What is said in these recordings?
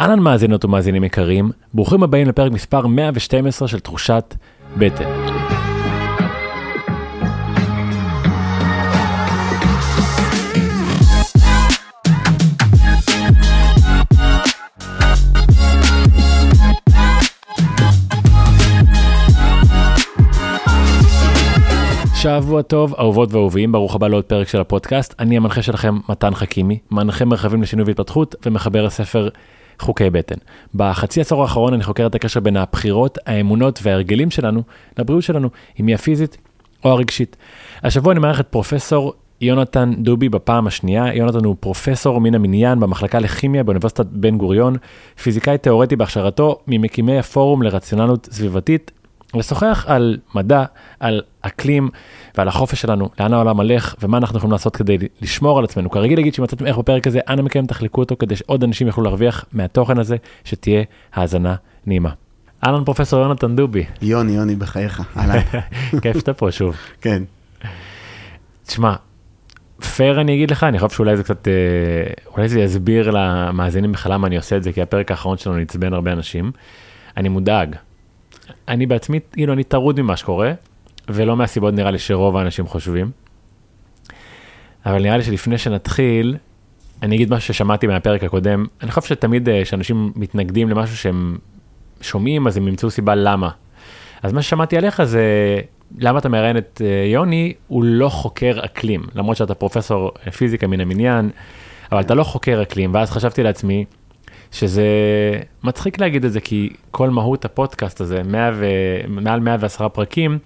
אהלן מאזינות ומאזינים יקרים, ברוכים הבאים לפרק מספר 112 של תחושת בטן. שבוע טוב, אהובות ואהובים, ברוך הבא לעוד פרק של הפודקאסט. אני המנחה שלכם, מתן חכימי, מנחה מרחבים לשינוי והתפתחות ומחבר הספר חוקי בטן. בחצי עשור האחרון אני חוקר את הקשר בין הבחירות, האמונות וההרגלים שלנו לבריאות שלנו, אם היא הפיזית או הרגשית. השבוע אני מארח את פרופסור יונתן דובי בפעם השנייה. יונתן הוא פרופסור מן המניין במחלקה לכימיה באוניברסיטת בן גוריון, פיזיקאי תאורטי בהכשרתו, ממקימי הפורום לרציונליות סביבתית לשוחח על מדע, על אקלים ועל החופש שלנו, לאן העולם הולך ומה אנחנו יכולים לעשות כדי לשמור על עצמנו. כרגיל להגיד שמצאתם איך בפרק הזה, אנא מכם תחלקו אותו כדי שעוד אנשים יוכלו להרוויח מהתוכן הזה, שתהיה האזנה נעימה. אהלן פרופסור יונתן דובי. יוני, יוני, בחייך, אהלן. כיף שאתה פה שוב. כן. תשמע, פייר אני אגיד לך, אני חושב שאולי זה קצת, אה, אולי זה יסביר למאזינים בכלל למה אני עושה את זה, כי הפרק האחרון שלנו עצבן הרבה אנשים. אני מודאג. אני בעצמי, כאילו, אני טרוד ממה שקורה, ולא מהסיבות נראה לי שרוב האנשים חושבים. אבל נראה לי שלפני שנתחיל, אני אגיד משהו ששמעתי מהפרק הקודם, אני חושב שתמיד אה, כשאנשים מתנגדים למשהו שהם שומעים, אז הם ימצאו סיבה למה. אז מה ששמעתי עליך זה, למה אתה מראיין את אה, יוני, הוא לא חוקר אקלים, למרות שאתה פרופסור פיזיקה מן המניין, אבל אתה לא חוקר אקלים, ואז חשבתי לעצמי, שזה מצחיק להגיד את זה, כי כל מהות הפודקאסט הזה, 100 ו... מעל 110 פרקים,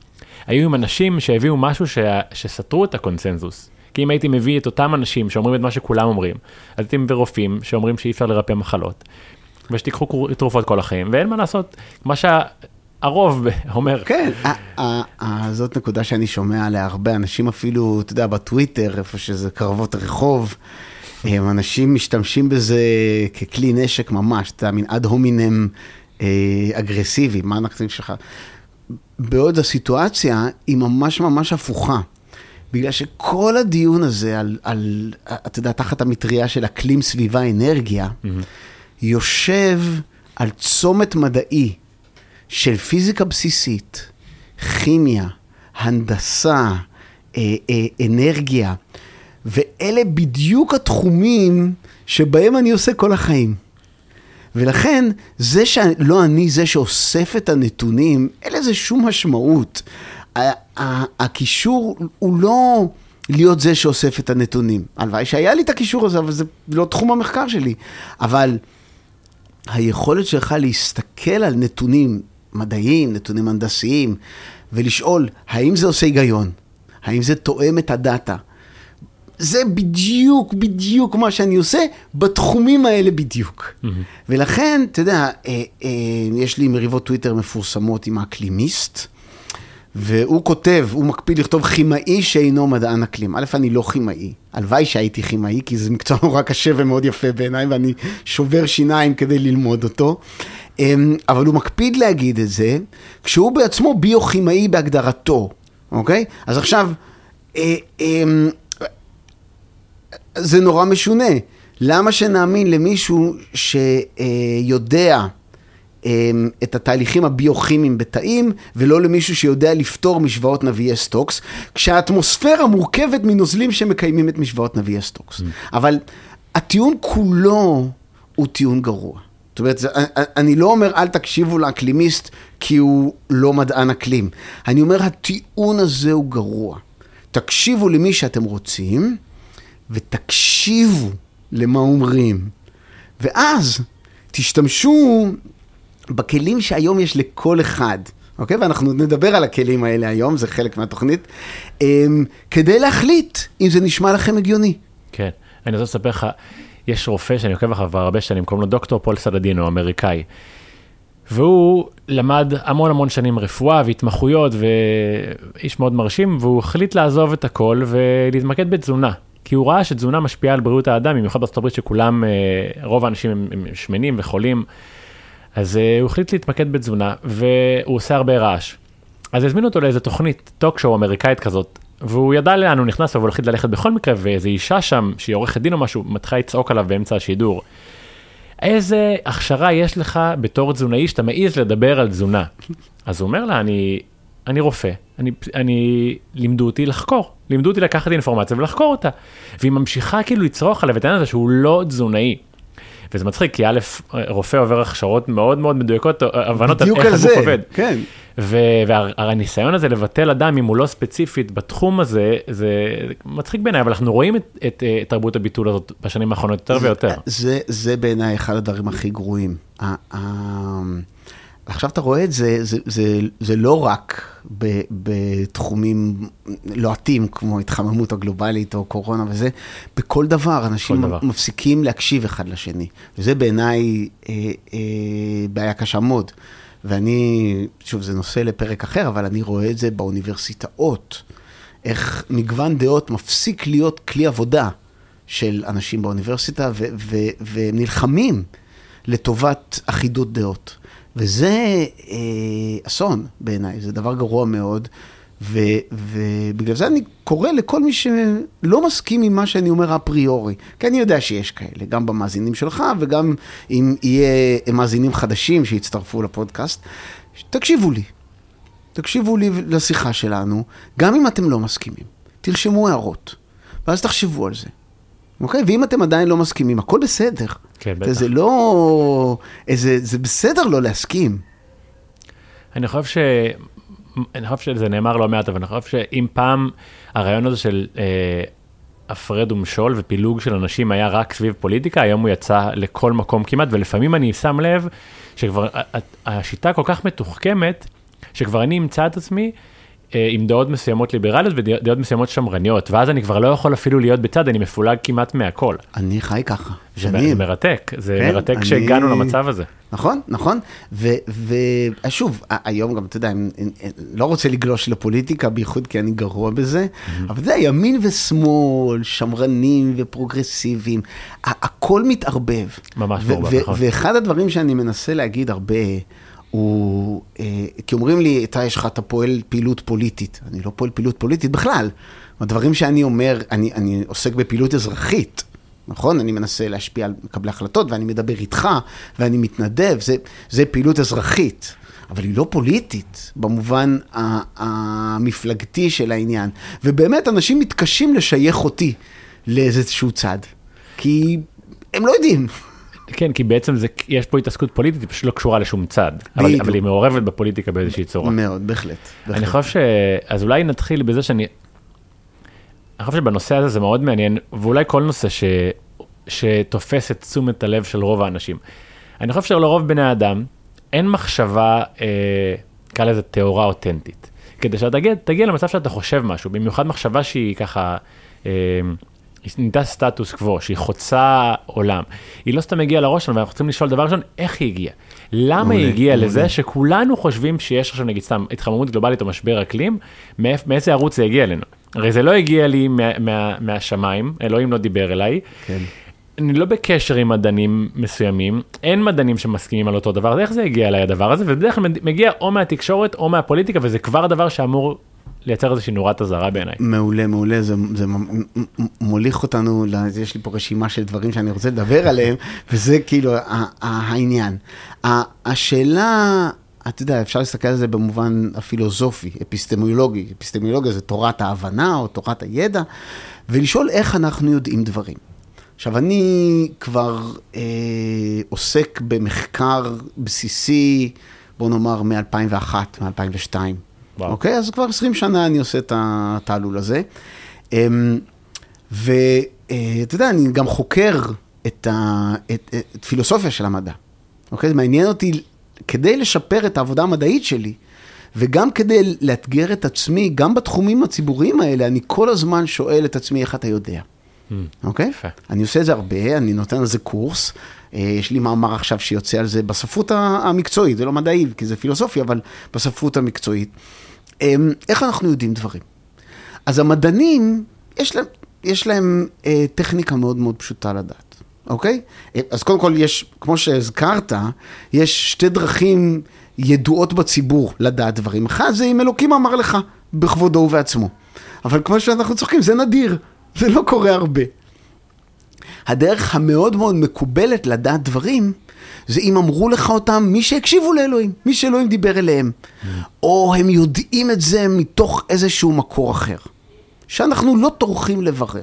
היו עם אנשים שהביאו משהו ש... שסתרו את הקונסנזוס. כי אם הייתי מביא את אותם אנשים שאומרים את מה שכולם אומרים, אז הייתי מביא רופאים שאומרים שאי אפשר לרפא מחלות, ושתיקחו תרופות כל החיים, ואין מה לעשות, מה שהרוב אומר. כן, זאת נקודה שאני שומע עליה הרבה אנשים אפילו, אתה יודע, בטוויטר, איפה שזה קרבות רחוב. אנשים משתמשים בזה ככלי נשק ממש, אתה מין אד הומינם אה, אגרסיבי, מה אנחנו שלך? בעוד הסיטואציה היא ממש ממש הפוכה. בגלל שכל הדיון הזה על, על אתה יודע, תחת המטריה של אקלים, סביבה, אנרגיה, mm-hmm. יושב על צומת מדעי של פיזיקה בסיסית, כימיה, הנדסה, אה, אה, אנרגיה, ואלה בדיוק התחומים שבהם אני עושה כל החיים. ולכן, זה שלא אני זה שאוסף את הנתונים, אין לזה שום משמעות. הקישור הוא לא להיות זה שאוסף את הנתונים. הלוואי שהיה לי את הקישור הזה, אבל זה לא תחום המחקר שלי. אבל היכולת שלך להסתכל על נתונים מדעיים, נתונים הנדסיים, ולשאול, האם זה עושה היגיון? האם זה תואם את הדאטה? זה בדיוק, בדיוק מה שאני עושה, בתחומים האלה בדיוק. Mm-hmm. ולכן, אתה יודע, אה, אה, יש לי מריבות טוויטר מפורסמות עם האקלימיסט, והוא כותב, הוא מקפיד לכתוב כימאי שאינו מדען אקלים. א', אני לא כימאי, הלוואי שהייתי כימאי, כי זה מקצוע נורא קשה ומאוד יפה בעיניי, ואני שובר שיניים כדי ללמוד אותו. אה, אבל הוא מקפיד להגיד את זה, כשהוא בעצמו ביוכימאי בהגדרתו, אוקיי? אז עכשיו, אה, אה, זה נורא משונה. למה שנאמין למישהו שיודע אמ, את התהליכים הביוכימיים בתאים, ולא למישהו שיודע לפתור משוואות נאוויה סטוקס, כשהאטמוספירה מורכבת מנוזלים שמקיימים את משוואות נאוויה סטוקס. Mm. אבל הטיעון כולו הוא טיעון גרוע. זאת אומרת, אני לא אומר אל תקשיבו לאקלימיסט כי הוא לא מדען אקלים. אני אומר הטיעון הזה הוא גרוע. תקשיבו למי שאתם רוצים, ותקשיבו למה אומרים. ואז תשתמשו בכלים שהיום יש לכל אחד, אוקיי? ואנחנו נדבר על הכלים האלה היום, זה חלק מהתוכנית, אמ, כדי להחליט אם זה נשמע לכם הגיוני. כן, אני רוצה לספר לך, יש רופא שאני עוקב אחריו כבר הרבה שנים, קוראים לו דוקטור פול סלדינו, אמריקאי. והוא למד המון המון שנים רפואה והתמחויות ואיש מאוד מרשים, והוא החליט לעזוב את הכל ולהתמקד בתזונה. כי הוא ראה שתזונה משפיעה על בריאות האדם, במיוחד בארצות הברית שכולם, אה, רוב האנשים הם, הם שמנים וחולים. אז uh, הוא החליט להתמקד בתזונה, והוא עושה הרבה רעש. אז הזמינו אותו לאיזה תוכנית, talk show אמריקאית כזאת, והוא ידע לאן הוא נכנס, אבל הוא החליט ללכת בכל מקרה, ואיזו אישה שם, שהיא עורכת דין או משהו, מתחילה לצעוק עליו באמצע השידור. איזה הכשרה יש לך בתור תזונאי שאתה מעז לדבר על תזונה? אז הוא אומר לה, אני, אני רופא, אני, אני, לימדו אותי לחקור, לימדו אותי לקחת אינפורמציה ולחקור אותה. והיא ממשיכה כאילו לצרוך עליו את העניין הזה שהוא לא תזונאי. וזה מצחיק, כי א', רופא עובר הכשרות מאוד מאוד מדויקות, הבנות על איך הגוף עובד. כן. והניסיון הזה לבטל אדם אם הוא לא ספציפית בתחום הזה, זה מצחיק בעיניי, אבל אנחנו רואים את, את, את תרבות הביטול הזאת בשנים האחרונות יותר זה, ויותר. זה, זה בעיניי אחד הדברים הכי גרועים. עכשיו אתה רואה את זה, זה, זה, זה לא רק ב, בתחומים לוהטים כמו התחממות הגלובלית או קורונה וזה, בכל דבר אנשים דבר. מפסיקים להקשיב אחד לשני, וזה בעיניי אה, אה, בעיה קשה מאוד. ואני, שוב, זה נושא לפרק אחר, אבל אני רואה את זה באוניברסיטאות, איך מגוון דעות מפסיק להיות כלי עבודה של אנשים באוניברסיטה, והם נלחמים לטובת אחידות דעות. וזה אה, אסון בעיניי, זה דבר גרוע מאוד. ו, ובגלל זה אני קורא לכל מי שלא מסכים עם מה שאני אומר אפריורי, כי אני יודע שיש כאלה, גם במאזינים שלך וגם אם יהיה מאזינים חדשים שיצטרפו לפודקאסט, תקשיבו לי, תקשיבו לי לשיחה שלנו, גם אם אתם לא מסכימים, תרשמו הערות, ואז תחשבו על זה. אוקיי? ואם אתם עדיין לא מסכימים, הכל בסדר. כן, בטח. זה לא... זה, זה בסדר לא להסכים. אני חושב ש... אני חושב שזה נאמר לא מעט, אבל אני חושב שאם פעם הרעיון הזה של אה, הפרד ומשול ופילוג של אנשים היה רק סביב פוליטיקה, היום הוא יצא לכל מקום כמעט, ולפעמים אני שם לב שכבר השיטה כל כך מתוחכמת, שכבר אני אמצא את עצמי עם דעות מסוימות ליברליות ודעות מסוימות שמרניות, ואז אני כבר לא יכול אפילו להיות בצד, אני מפולג כמעט מהכל. אני חי ככה, שנים. זה מרתק, זה כן, מרתק אני... שהגענו למצב הזה. נכון, נכון, ושוב, היום גם, אתה יודע, אני לא רוצה לגלוש לפוליטיקה, בייחוד כי אני גרוע בזה, mm-hmm. אבל אתה יודע, ימין ושמאל, שמרנים ופרוגרסיביים, הכל מתערבב. ממש מעורבב, נכון. ואחד הדברים שאני מנסה להגיד הרבה, הוא, אה, כי אומרים לי, אתה יש לך, אתה פועל פעילות פוליטית. אני לא פועל פעילות פוליטית בכלל. הדברים שאני אומר, אני, אני עוסק בפעילות אזרחית, נכון? אני מנסה להשפיע על מקבלי החלטות, ואני מדבר איתך, ואני מתנדב, זה, זה פעילות אזרחית. אבל היא לא פוליטית, במובן המפלגתי של העניין. ובאמת, אנשים מתקשים לשייך אותי לאיזשהו צד, כי הם לא יודעים. כן, כי בעצם זה, יש פה התעסקות פוליטית, היא פשוט לא קשורה לשום צד. אבל, אבל היא מעורבת בפוליטיקה באיזושהי צורה. מאוד, בהחלט. בהחלט. אני חושב ש... אז אולי נתחיל בזה שאני... אני חושב שבנושא הזה זה מאוד מעניין, ואולי כל נושא ש... שתופס את תשומת הלב של רוב האנשים. אני חושב שלרוב בני האדם אין מחשבה, אה, נקרא לזה טהורה אותנטית. כדי שאתה תגיע, תגיע למצב שאתה חושב משהו, במיוחד מחשבה שהיא ככה... אה, נהייתה סטטוס קוו, שהיא חוצה עולם. היא לא סתם הגיעה לראש שלנו, ואנחנו צריכים לשאול דבר ראשון, איך היא הגיעה? למה היא הגיעה לזה שכולנו חושבים שיש עכשיו נגיד סתם התחממות גלובלית או משבר אקלים, מאיזה ערוץ זה הגיע אלינו? הרי זה לא הגיע לי מה, מה, מהשמיים, אלוהים לא דיבר אליי. כן. אני לא בקשר עם מדענים מסוימים, אין מדענים שמסכימים על אותו דבר, אז איך זה הגיע אליי הדבר הזה? ובדרך כלל מגיע או מהתקשורת או מהפוליטיקה, וזה כבר דבר שאמור לייצר איזושהי נורת אזהרה בעיניי. מעולה, מעולה, זה, זה מוליך אותנו, יש לי פה רשימה של דברים שאני רוצה לדבר עליהם, וזה כאילו העניין. השאלה, אתה יודע, אפשר להסתכל על זה במובן הפילוסופי, אפיסטמולוגי. אפיסטמולוגיה זה תורת ההבנה או תורת הידע, ולשאול איך אנחנו יודעים דברים. עכשיו, אני כבר אה, עוסק במחקר בסיסי, בוא נאמר, מ-2001, מ-2002. וואו. אוקיי? אז כבר 20 שנה אני עושה את התעלול הזה. אמ, ואתה אה, יודע, אני גם חוקר את, ה, את, את פילוסופיה של המדע. אוקיי? זה מעניין אותי, כדי לשפר את העבודה המדעית שלי, וגם כדי לאתגר את עצמי, גם בתחומים הציבוריים האלה, אני כל הזמן שואל את עצמי איך אתה יודע. Hmm. אוקיי? Okay? אני עושה את זה הרבה, אני נותן על זה קורס. אה, יש לי מאמר עכשיו שיוצא על זה בספרות המקצועית, זה לא מדעי, כי זה פילוסופיה, אבל בספרות המקצועית. אמ, איך אנחנו יודעים דברים? אז המדענים, יש להם, יש להם אה, טכניקה מאוד מאוד פשוטה לדעת, אוקיי? אה, אז קודם כל יש, כמו שהזכרת, יש שתי דרכים ידועות בציבור לדעת דברים. אחד זה אם אלוקים אמר לך בכבודו ובעצמו. אבל כמו שאנחנו צוחקים, זה נדיר, זה לא קורה הרבה. הדרך המאוד מאוד מקובלת לדעת דברים, זה אם אמרו לך אותם מי שהקשיבו לאלוהים, מי שאלוהים דיבר אליהם. או הם יודעים את זה מתוך איזשהו מקור אחר, שאנחנו לא טורחים לברר,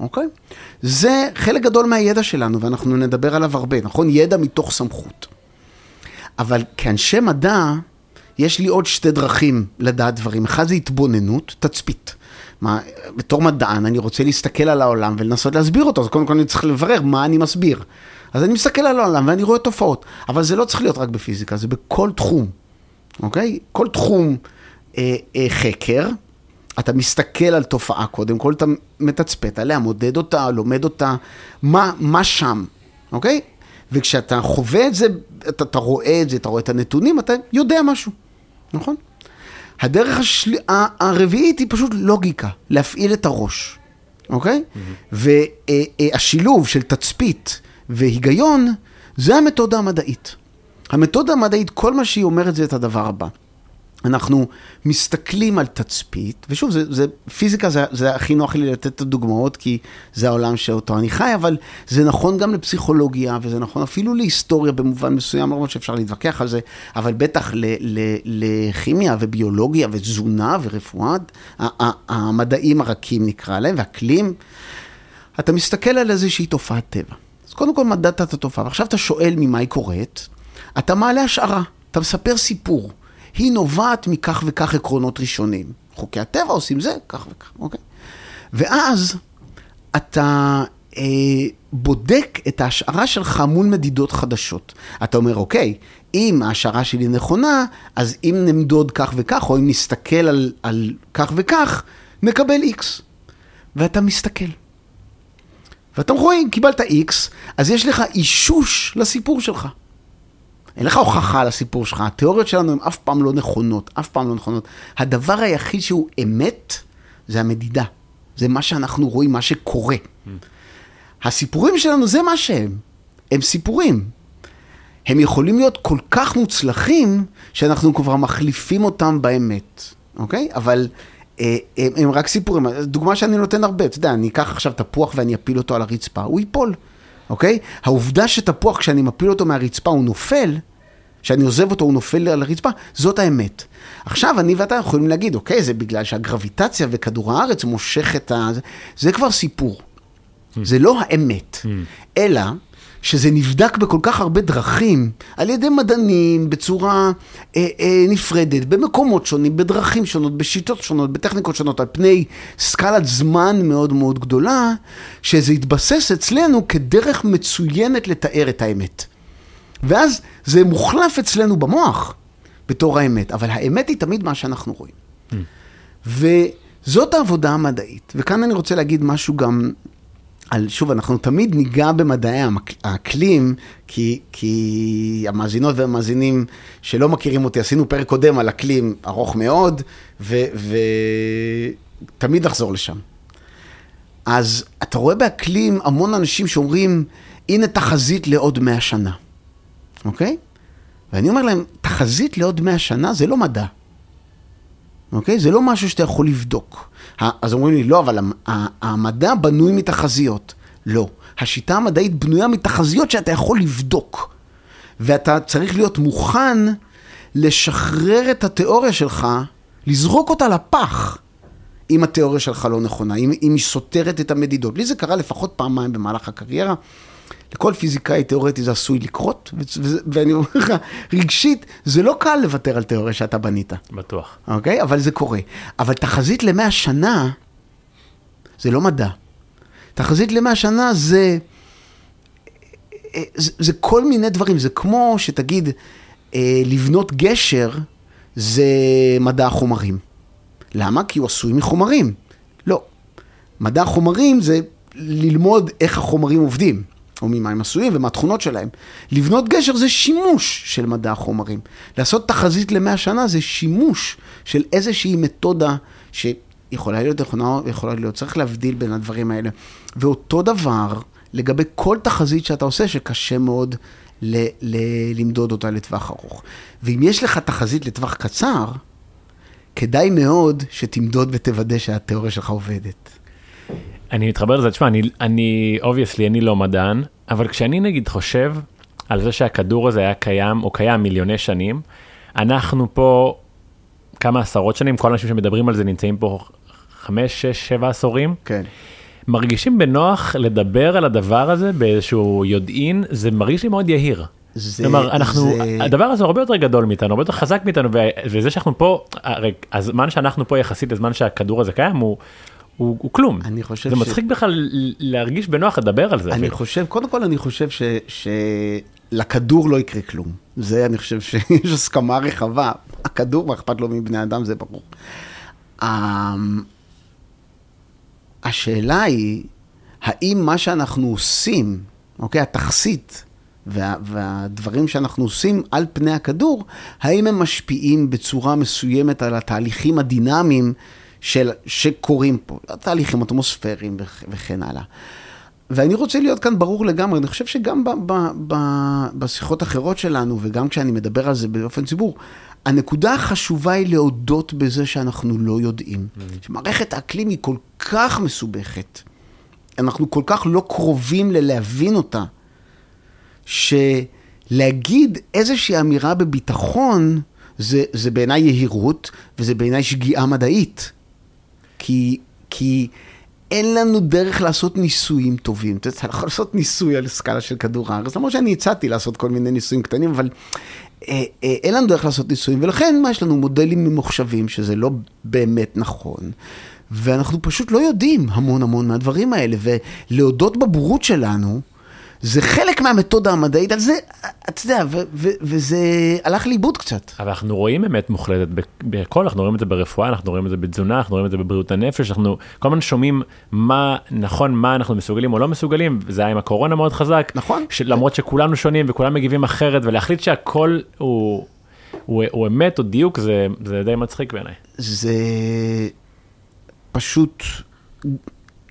אוקיי? זה חלק גדול מהידע שלנו, ואנחנו נדבר עליו הרבה, נכון? ידע מתוך סמכות. אבל כאנשי מדע, יש לי עוד שתי דרכים לדעת דברים. אחד זה התבוננות, תצפית. מה, בתור מדען, אני רוצה להסתכל על העולם ולנסות להסביר אותו, אז קודם כל אני צריך לברר מה אני מסביר. אז אני מסתכל על העולם ואני רואה תופעות, אבל זה לא צריך להיות רק בפיזיקה, זה בכל תחום, אוקיי? כל תחום אה, אה, חקר, אתה מסתכל על תופעה קודם כל, אתה מתצפת עליה, מודד אותה, לומד אותה, מה, מה שם, אוקיי? וכשאתה חווה את זה, אתה, אתה רואה את זה, אתה רואה את הנתונים, אתה יודע משהו, נכון? הדרך השל... הרביעית היא פשוט לוגיקה, להפעיל את הראש, אוקיי? Mm-hmm. והשילוב של תצפית והיגיון, זה המתודה המדעית. המתודה המדעית, כל מה שהיא אומרת זה את הדבר הבא. אנחנו מסתכלים על תצפית, ושוב, זה, זה, פיזיקה זה, זה הכי נוח לי לתת את הדוגמאות, כי זה העולם שאותו אני חי, אבל זה נכון גם לפסיכולוגיה, וזה נכון אפילו להיסטוריה במובן מסוים, למרות שאפשר להתווכח על זה, אבל בטח ל, ל, לכימיה וביולוגיה ותזונה ורפואה, המדעים הרכים נקרא להם, ואקלים. אתה מסתכל על איזושהי תופעת טבע. קודם כל מדדת את התופעה, ועכשיו אתה שואל ממה היא קורית, אתה מעלה השערה, אתה מספר סיפור. היא נובעת מכך וכך עקרונות ראשונים. חוקי הטבע עושים זה, כך וכך, אוקיי? ואז אתה אה, בודק את ההשערה שלך מול מדידות חדשות. אתה אומר, אוקיי, אם ההשערה שלי נכונה, אז אם נמדוד כך וכך, או אם נסתכל על, על כך וכך, נקבל איקס. ואתה מסתכל. ואתה רואה, קיבלת איקס, אז יש לך אישוש לסיפור שלך. אין לך הוכחה על הסיפור שלך, התיאוריות שלנו הן אף פעם לא נכונות, אף פעם לא נכונות. הדבר היחיד שהוא אמת, זה המדידה. זה מה שאנחנו רואים, מה שקורה. הסיפורים שלנו זה מה שהם. הם סיפורים. הם יכולים להיות כל כך מוצלחים, שאנחנו כבר מחליפים אותם באמת, אוקיי? אבל הם, הם רק סיפורים. דוגמה שאני נותן הרבה, אתה יודע, אני אקח עכשיו תפוח ואני אפיל אותו על הרצפה, הוא ייפול. אוקיי? העובדה שתפוח, כשאני מפיל אותו מהרצפה, הוא נופל, כשאני עוזב אותו, הוא נופל על הרצפה, זאת האמת. עכשיו, אני ואתה יכולים להגיד, אוקיי, זה בגלל שהגרביטציה וכדור הארץ מושך את ה... זה כבר סיפור. זה לא האמת, mm. אלא שזה נבדק בכל כך הרבה דרכים, על ידי מדענים, בצורה אה, אה, נפרדת, במקומות שונים, בדרכים שונות, בשיטות שונות, בטכניקות שונות, על פני סקלת זמן מאוד מאוד גדולה, שזה התבסס אצלנו כדרך מצוינת לתאר את האמת. ואז זה מוחלף אצלנו במוח בתור האמת, אבל האמת היא תמיד מה שאנחנו רואים. Mm. וזאת העבודה המדעית, וכאן אני רוצה להגיד משהו גם על, שוב, אנחנו תמיד ניגע במדעי האקלים, כי, כי המאזינות והמאזינים שלא מכירים אותי, עשינו פרק קודם על אקלים ארוך מאוד, ותמיד נחזור לשם. אז אתה רואה באקלים המון אנשים שאומרים, הנה תחזית לעוד מאה שנה, אוקיי? ואני אומר להם, תחזית לעוד מאה שנה זה לא מדע. אוקיי? זה לא משהו שאתה יכול לבדוק. אז אומרים לי, לא, אבל המדע בנוי מתחזיות. לא. השיטה המדעית בנויה מתחזיות שאתה יכול לבדוק. ואתה צריך להיות מוכן לשחרר את התיאוריה שלך, לזרוק אותה לפח, אם התיאוריה שלך לא נכונה, אם, אם היא סותרת את המדידות. לי זה קרה לפחות פעמיים במהלך הקריירה. לכל פיזיקאי תיאורטי זה עשוי לקרות, ואני אומר לך, רגשית, זה לא קל לוותר על תיאוריה שאתה בנית. בטוח. אוקיי? אבל זה קורה. אבל תחזית למאה שנה, זה לא מדע. תחזית למאה שנה זה, זה, זה כל מיני דברים, זה כמו שתגיד, אה, לבנות גשר זה מדע החומרים. למה? כי הוא עשוי מחומרים. לא. מדע החומרים זה ללמוד איך החומרים עובדים. או ממה הם עשויים ומה התכונות שלהם. לבנות גשר זה שימוש של מדע החומרים. לעשות תחזית למאה שנה זה שימוש של איזושהי מתודה שיכולה להיות נכונה, יכולה להיות, צריך להבדיל בין הדברים האלה. ואותו דבר לגבי כל תחזית שאתה עושה, שקשה מאוד ל- ל- למדוד אותה לטווח ארוך. ואם יש לך תחזית לטווח קצר, כדאי מאוד שתמדוד ותוודא שהתיאוריה שלך עובדת. אני מתחבר לזה, תשמע, אני, אני, obviously, אני לא מדען, אבל כשאני נגיד חושב על זה שהכדור הזה היה קיים, או קיים מיליוני שנים, אנחנו פה כמה עשרות שנים, כל האנשים שמדברים על זה נמצאים פה חמש, שש, שבע עשורים. כן. מרגישים בנוח לדבר על הדבר הזה באיזשהו יודעין, זה מרגיש לי מאוד יהיר. זה, כלומר, אנחנו, זה... הדבר הזה הרבה יותר גדול מאיתנו, הרבה יותר חזק מאיתנו, וזה שאנחנו פה, הרי הזמן שאנחנו פה יחסית לזמן שהכדור הזה קיים, הוא, הוא, הוא כלום. אני חושב זה ש- מצחיק בכלל להרגיש בנוח לדבר על זה. אני אפילו. חושב, קודם כל אני חושב ש, שלכדור לא יקרה כלום. זה, אני חושב שיש הסכמה רחבה. הכדור, מה אכפת לו מבני אדם, זה ברור. אמ, השאלה היא, האם מה שאנחנו עושים, אוקיי, התכסית וה, והדברים שאנחנו עושים על פני הכדור, האם הם משפיעים בצורה מסוימת על התהליכים הדינמיים של, שקורים פה, התהליכים אטמוספריים וכ- וכן הלאה. ואני רוצה להיות כאן ברור לגמרי, אני חושב שגם ב, ב, ב, בשיחות אחרות שלנו, וגם כשאני מדבר על זה באופן ציבור, הנקודה החשובה היא להודות בזה שאנחנו לא יודעים. שמערכת האקלים היא כל כך מסובכת, אנחנו כל כך לא קרובים ללהבין אותה, שלהגיד איזושהי אמירה בביטחון, זה, זה בעיניי יהירות, וזה בעיניי שגיאה מדעית. כי, כי אין לנו דרך לעשות ניסויים טובים. אתה יודע, אתה יכול לעשות ניסוי על סקאלה של כדור הארץ, למרות שאני הצעתי לעשות כל מיני ניסויים קטנים, אבל אה, אה, אין לנו דרך לעשות ניסויים, ולכן מה יש לנו? מודלים ממוחשבים, שזה לא באמת נכון. ואנחנו פשוט לא יודעים המון המון מהדברים האלה, ולהודות בבורות שלנו, זה חלק מהמתודה המדעית, על זה, אתה יודע, וזה הלך לאיבוד קצת. אבל אנחנו רואים אמת מוחלטת בכ- בכל, אנחנו רואים את זה ברפואה, אנחנו רואים את זה בתזונה, אנחנו רואים את זה בבריאות הנפש, אנחנו כל הזמן שומעים מה נכון, מה אנחנו מסוגלים או לא מסוגלים, וזה היה עם הקורונה מאוד חזק. נכון. למרות שכולנו שונים וכולם מגיבים אחרת, ולהחליט שהכל הוא, הוא, הוא אמת או דיוק, זה, זה די מצחיק בעיניי. זה פשוט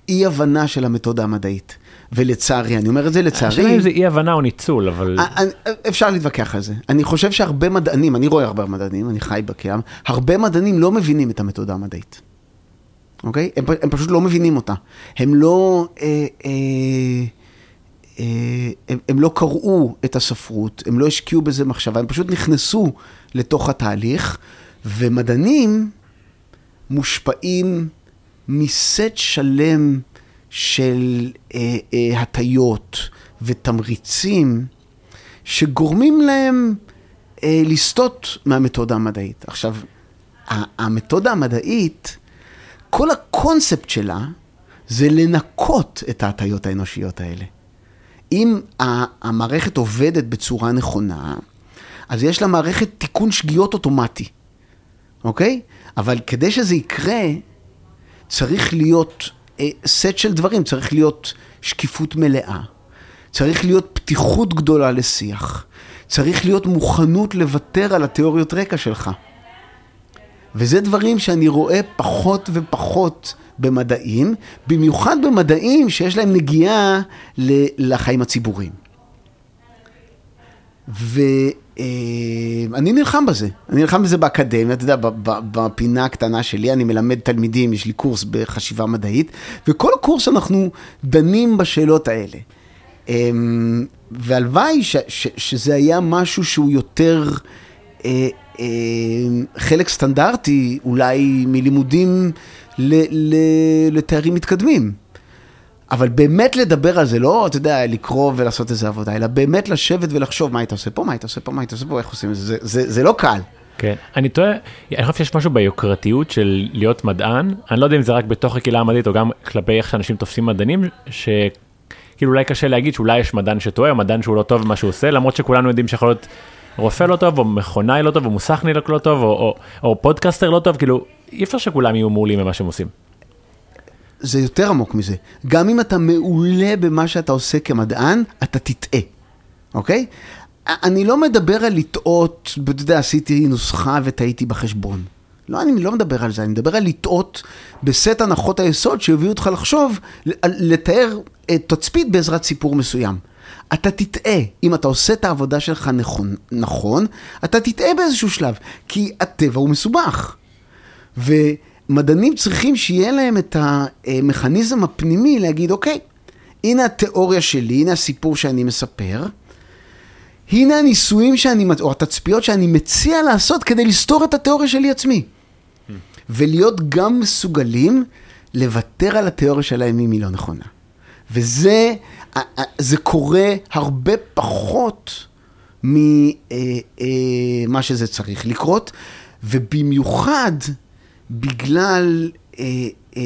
אי הבנה של המתודה המדעית. ולצערי, אני אומר את זה השאלה לצערי, אם זה אי הבנה או ניצול, אבל א- א- אפשר להתווכח על זה. אני חושב שהרבה מדענים, אני רואה הרבה מדענים, אני חי בקיים, הרבה מדענים לא מבינים את המתודה המדעית. אוקיי? הם, הם פשוט לא מבינים אותה. הם לא... אה, אה, אה, הם, הם לא קראו את הספרות, הם לא השקיעו בזה מחשבה, הם פשוט נכנסו לתוך התהליך, ומדענים מושפעים מסט שלם של אה, אה, הטיות ותמריצים שגורמים להם אה, לסטות מהמתודה המדעית. עכשיו, המתודה המדעית, כל הקונספט שלה זה לנקות את ההטיות האנושיות האלה. אם המערכת עובדת בצורה נכונה, אז יש לה מערכת תיקון שגיאות אוטומטי, אוקיי? אבל כדי שזה יקרה, צריך להיות אה, סט של דברים, צריך להיות שקיפות מלאה, צריך להיות פתיחות גדולה לשיח, צריך להיות מוכנות לוותר על התיאוריות רקע שלך. וזה דברים שאני רואה פחות ופחות במדעים, במיוחד במדעים שיש להם נגיעה לחיים הציבוריים. ואני נלחם בזה, אני נלחם בזה באקדמיה, אתה יודע, בפינה הקטנה שלי, אני מלמד תלמידים, יש לי קורס בחשיבה מדעית, וכל הקורס אנחנו דנים בשאלות האלה. אמ, והלוואי שזה היה משהו שהוא יותר אה, אה, חלק סטנדרטי, אולי מלימודים לתארים מתקדמים. אבל באמת לדבר על זה, לא, אתה יודע, לקרוא ולעשות איזה עבודה, אלא באמת לשבת ולחשוב מה היית עושה פה, מה היית עושה פה, מה היית עושה פה, איך עושים את זה, זה, זה, לא קל. כן, אני טועה, אני חושב שיש משהו ביוקרתיות של להיות מדען, אני לא יודע אם זה רק בתוך הקהילה המדעית או גם כלפי איך שאנשים תופסים מדענים, שכאילו אולי קשה להגיד שאולי יש מדען שטועה או מדען שהוא לא טוב במה שהוא עושה, למרות שכולנו יודעים שיכול להיות רופא לא טוב או מכונאי לא טוב או מוסכניק לא טוב או, או, או פודקאסטר לא טוב, כאילו אי אפשר שכולם יהיו מעולים במה שהם עושים. זה יותר עמוק מזה. גם אם אתה מעולה במה שאתה עושה כמדען, אתה תטעה, אוקיי? אני לא מדבר על לטעות, אתה יודע, עשיתי נוסחה וטעיתי בחשבון. לא, אני לא מדבר על זה, אני מדבר על לטעות בסט הנחות היסוד שהביאו אותך לחשוב, לתאר תצפית בעזרת סיפור מסוים. אתה תטעה, אם אתה עושה את העבודה שלך נכון, נכון, אתה תטעה באיזשהו שלב, כי הטבע הוא מסובך. מדענים צריכים שיהיה להם את המכניזם הפנימי להגיד, אוקיי, הנה התיאוריה שלי, הנה הסיפור שאני מספר, הנה הניסויים שאני, או התצפיות שאני מציע לעשות כדי לסתור את התיאוריה שלי עצמי. ולהיות גם מסוגלים לוותר על התיאוריה שלהם אם היא לא נכונה. וזה זה קורה הרבה פחות ממה אה, שזה צריך לקרות, ובמיוחד בגלל אה, אה,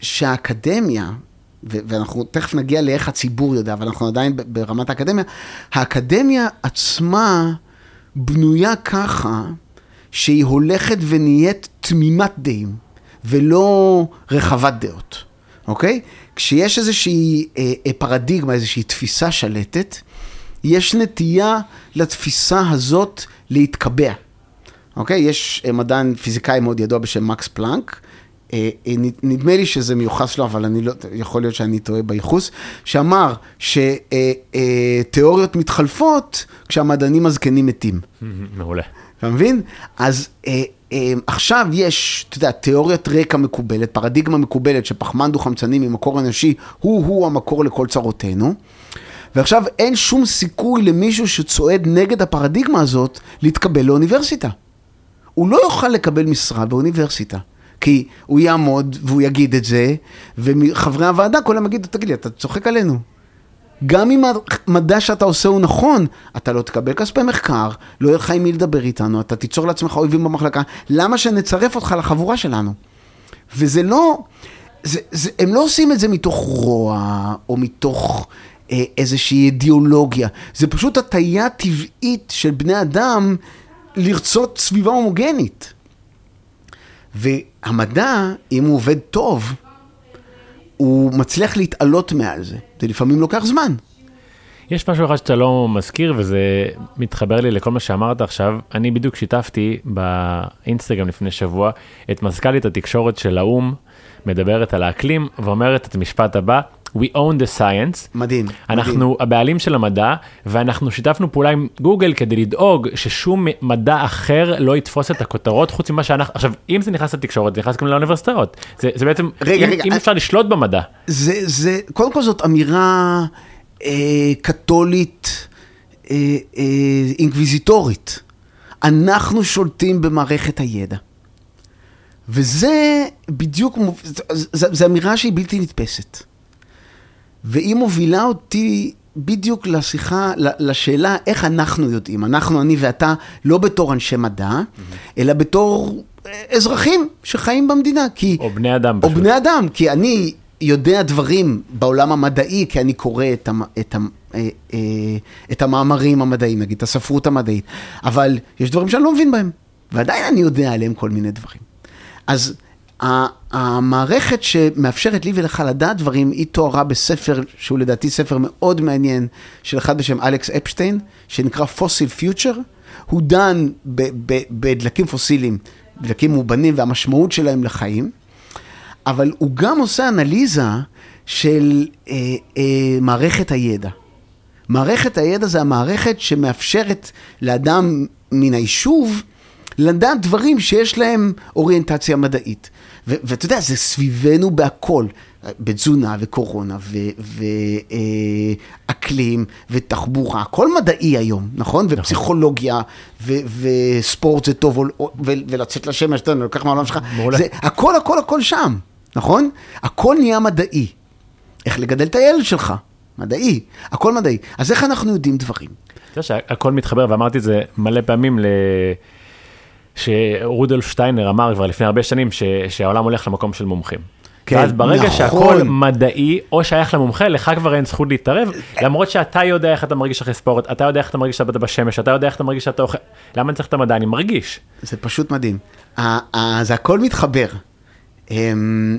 שהאקדמיה, ואנחנו תכף נגיע לאיך הציבור יודע, אבל אנחנו עדיין ברמת האקדמיה, האקדמיה עצמה בנויה ככה שהיא הולכת ונהיית תמימת דעים, ולא רחבת דעות, אוקיי? כשיש איזושהי אה, אה, פרדיגמה, איזושהי תפיסה שלטת, יש נטייה לתפיסה הזאת להתקבע. אוקיי? יש אה, מדען פיזיקאי מאוד ידוע בשם מקס פלנק, אה, אה, נדמה לי שזה מיוחס לו, אבל אני לא, יכול להיות שאני טועה בייחוס, שאמר שתיאוריות מתחלפות כשהמדענים הזקנים מתים. מעולה. אתה מבין? אז עכשיו יש, אתה יודע, תיאוריית רקע מקובלת, פרדיגמה מקובלת שפחמן דו-חמצני ממקור אנושי הוא-הוא המקור לכל צרותינו. ועכשיו אין שום סיכוי למישהו שצועד נגד הפרדיגמה הזאת להתקבל לאוניברסיטה. הוא לא יוכל לקבל משרה באוניברסיטה. כי הוא יעמוד והוא יגיד את זה, וחברי הוועדה כולם יגידו, תגיד לי, אתה צוחק עלינו. גם אם המדע שאתה עושה הוא נכון, אתה לא תקבל כספי מחקר, לא יהיה לך עם מי לדבר איתנו, אתה תיצור לעצמך אויבים במחלקה, למה שנצרף אותך לחבורה שלנו? וזה לא, זה, זה, הם לא עושים את זה מתוך רוע, או מתוך אה, איזושהי אידיאולוגיה, זה פשוט הטיה טבעית של בני אדם לרצות סביבה הומוגנית. והמדע, אם הוא עובד טוב, הוא מצליח להתעלות מעל זה. זה לפעמים לוקח זמן. יש משהו אחד שאתה לא מזכיר וזה מתחבר לי לכל מה שאמרת עכשיו. אני בדיוק שיתפתי באינסטגרם לפני שבוע את מזכ"לית התקשורת של האו"ם מדברת על האקלים ואומרת את המשפט הבא, We own the science. מדהים. אנחנו מדהים. הבעלים של המדע, ואנחנו שיתפנו פעולה עם גוגל כדי לדאוג ששום מדע אחר לא יתפוס את הכותרות, חוץ ממה שאנחנו, עכשיו, אם זה נכנס לתקשורת, זה נכנס גם לאוניברסיטאות. זה, זה בעצם, רגע, אם, רגע, אם אני... אפשר לשלוט במדע. זה, זה, קודם כל זאת אמירה אה, קתולית, אה, אה, אינקוויזיטורית. אנחנו שולטים במערכת הידע. וזה בדיוק, זו אמירה שהיא בלתי נתפסת. והיא מובילה אותי בדיוק לשיחה, לשאלה איך אנחנו יודעים, אנחנו, אני ואתה, לא בתור אנשי מדע, mm-hmm. אלא בתור אה, אזרחים שחיים במדינה. כי, או בני אדם. או פשוט. בני אדם, כי אני יודע דברים בעולם המדעי, כי אני קורא את, המ, את, המ, אה, אה, את המאמרים המדעיים, נגיד, את הספרות המדעית, אבל יש דברים שאני לא מבין בהם, ועדיין אני יודע עליהם כל מיני דברים. אז המערכת שמאפשרת לי ולך לדעת דברים, היא תוארה בספר, שהוא לדעתי ספר מאוד מעניין, של אחד בשם אלכס אפשטיין, שנקרא פוסיל פיוטר. הוא דן בדלקים פוסיליים, דלקים מאובנים והמשמעות שלהם לחיים, אבל הוא גם עושה אנליזה של אה, אה, מערכת הידע. מערכת הידע זה המערכת שמאפשרת לאדם מן היישוב לדעת דברים שיש להם אוריינטציה מדעית. ואתה יודע, זה סביבנו בהכל, בתזונה וקורונה ואקלים ותחבורה, הכל מדעי היום, נכון? נכון. ופסיכולוגיה וספורט זה טוב, ולצאת לשמש, אתה יודע, לוקח מהעולם שלך, זה הכל, הכל, הכל שם, נכון? הכל נהיה מדעי. איך לגדל את הילד שלך, מדעי, הכל מדעי. אז איך אנחנו יודעים דברים? אתה יודע שהכל מתחבר, ואמרתי את זה מלא פעמים ל... שרודולף שטיינר אמר כבר לפני הרבה שנים ש, שהעולם הולך למקום של מומחים. כן, ואז ברגע נכון. שהכל מדעי או שייך למומחה, לך כבר אין זכות להתערב, למרות שאתה יודע איך אתה מרגיש אחרי ספורט, אתה יודע איך אתה מרגיש שאתה בשמש, אתה יודע איך אתה מרגיש שאתה אוכל, למה אני צריך את המדע? אני מרגיש. זה פשוט מדהים. זה הכל מתחבר. אמ,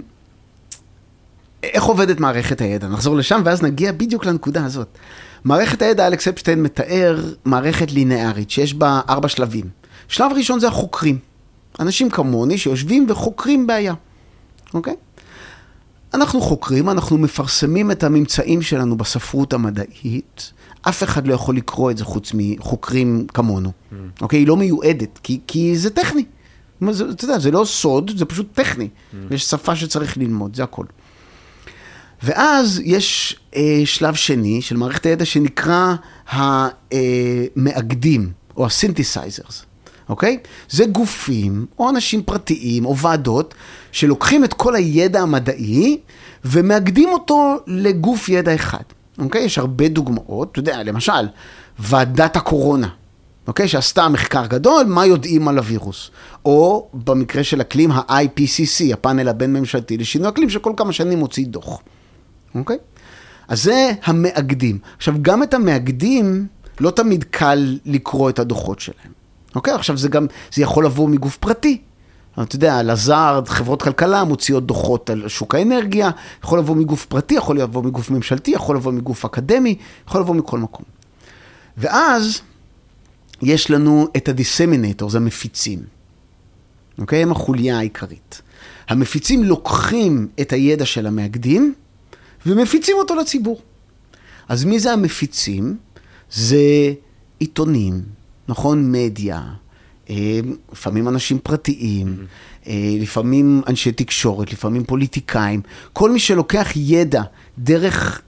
איך עובדת מערכת הידע? נחזור לשם ואז נגיע בדיוק לנקודה הזאת. מערכת הידע, אלכס אפשטיין מתאר מערכת לינארית שיש בה ארבע שלבים. שלב ראשון זה החוקרים. אנשים כמוני שיושבים וחוקרים בעיה, אוקיי? אנחנו חוקרים, אנחנו מפרסמים את הממצאים שלנו בספרות המדעית. אף אחד לא יכול לקרוא את זה חוץ מחוקרים כמונו, mm. אוקיי? היא לא מיועדת, כי, כי זה טכני. זה- אתה יודע, זה לא סוד, זה פשוט טכני. יש שפה שצריך ללמוד, זה הכל. ואז יש אה, שלב שני של מערכת הידע שנקרא המאגדים, או ה synthesizers, אוקיי? זה גופים, או אנשים פרטיים, או ועדות, שלוקחים את כל הידע המדעי ומאגדים אותו לגוף ידע אחד, אוקיי? יש הרבה דוגמאות, אתה יודע, למשל, ועדת הקורונה. אוקיי? שעשתה מחקר גדול, מה יודעים על הווירוס. או במקרה של אקלים, ה-IPCC, הפאנל הבין-ממשלתי לשינוי אקלים, שכל כמה שנים מוציא דוח. אוקיי? אז זה המאגדים. עכשיו, גם את המאגדים, לא תמיד קל לקרוא את הדוחות שלהם. אוקיי? עכשיו, זה גם, זה יכול לבוא מגוף פרטי. אתה יודע, לזארד, חברות כלכלה מוציאות דוחות על שוק האנרגיה, יכול לבוא מגוף פרטי, יכול לבוא מגוף ממשלתי, יכול לבוא מגוף אקדמי, יכול לבוא מכל מקום. ואז יש לנו את הדיסמינטור, המפיצים. אוקיי? הם החוליה העיקרית. המפיצים לוקחים את הידע של המאגדים ומפיצים אותו לציבור. אז מי זה המפיצים? זה עיתונים, נכון? מדיה, אה, לפעמים אנשים פרטיים, אה, לפעמים אנשי תקשורת, לפעמים פוליטיקאים, כל מי שלוקח ידע דרך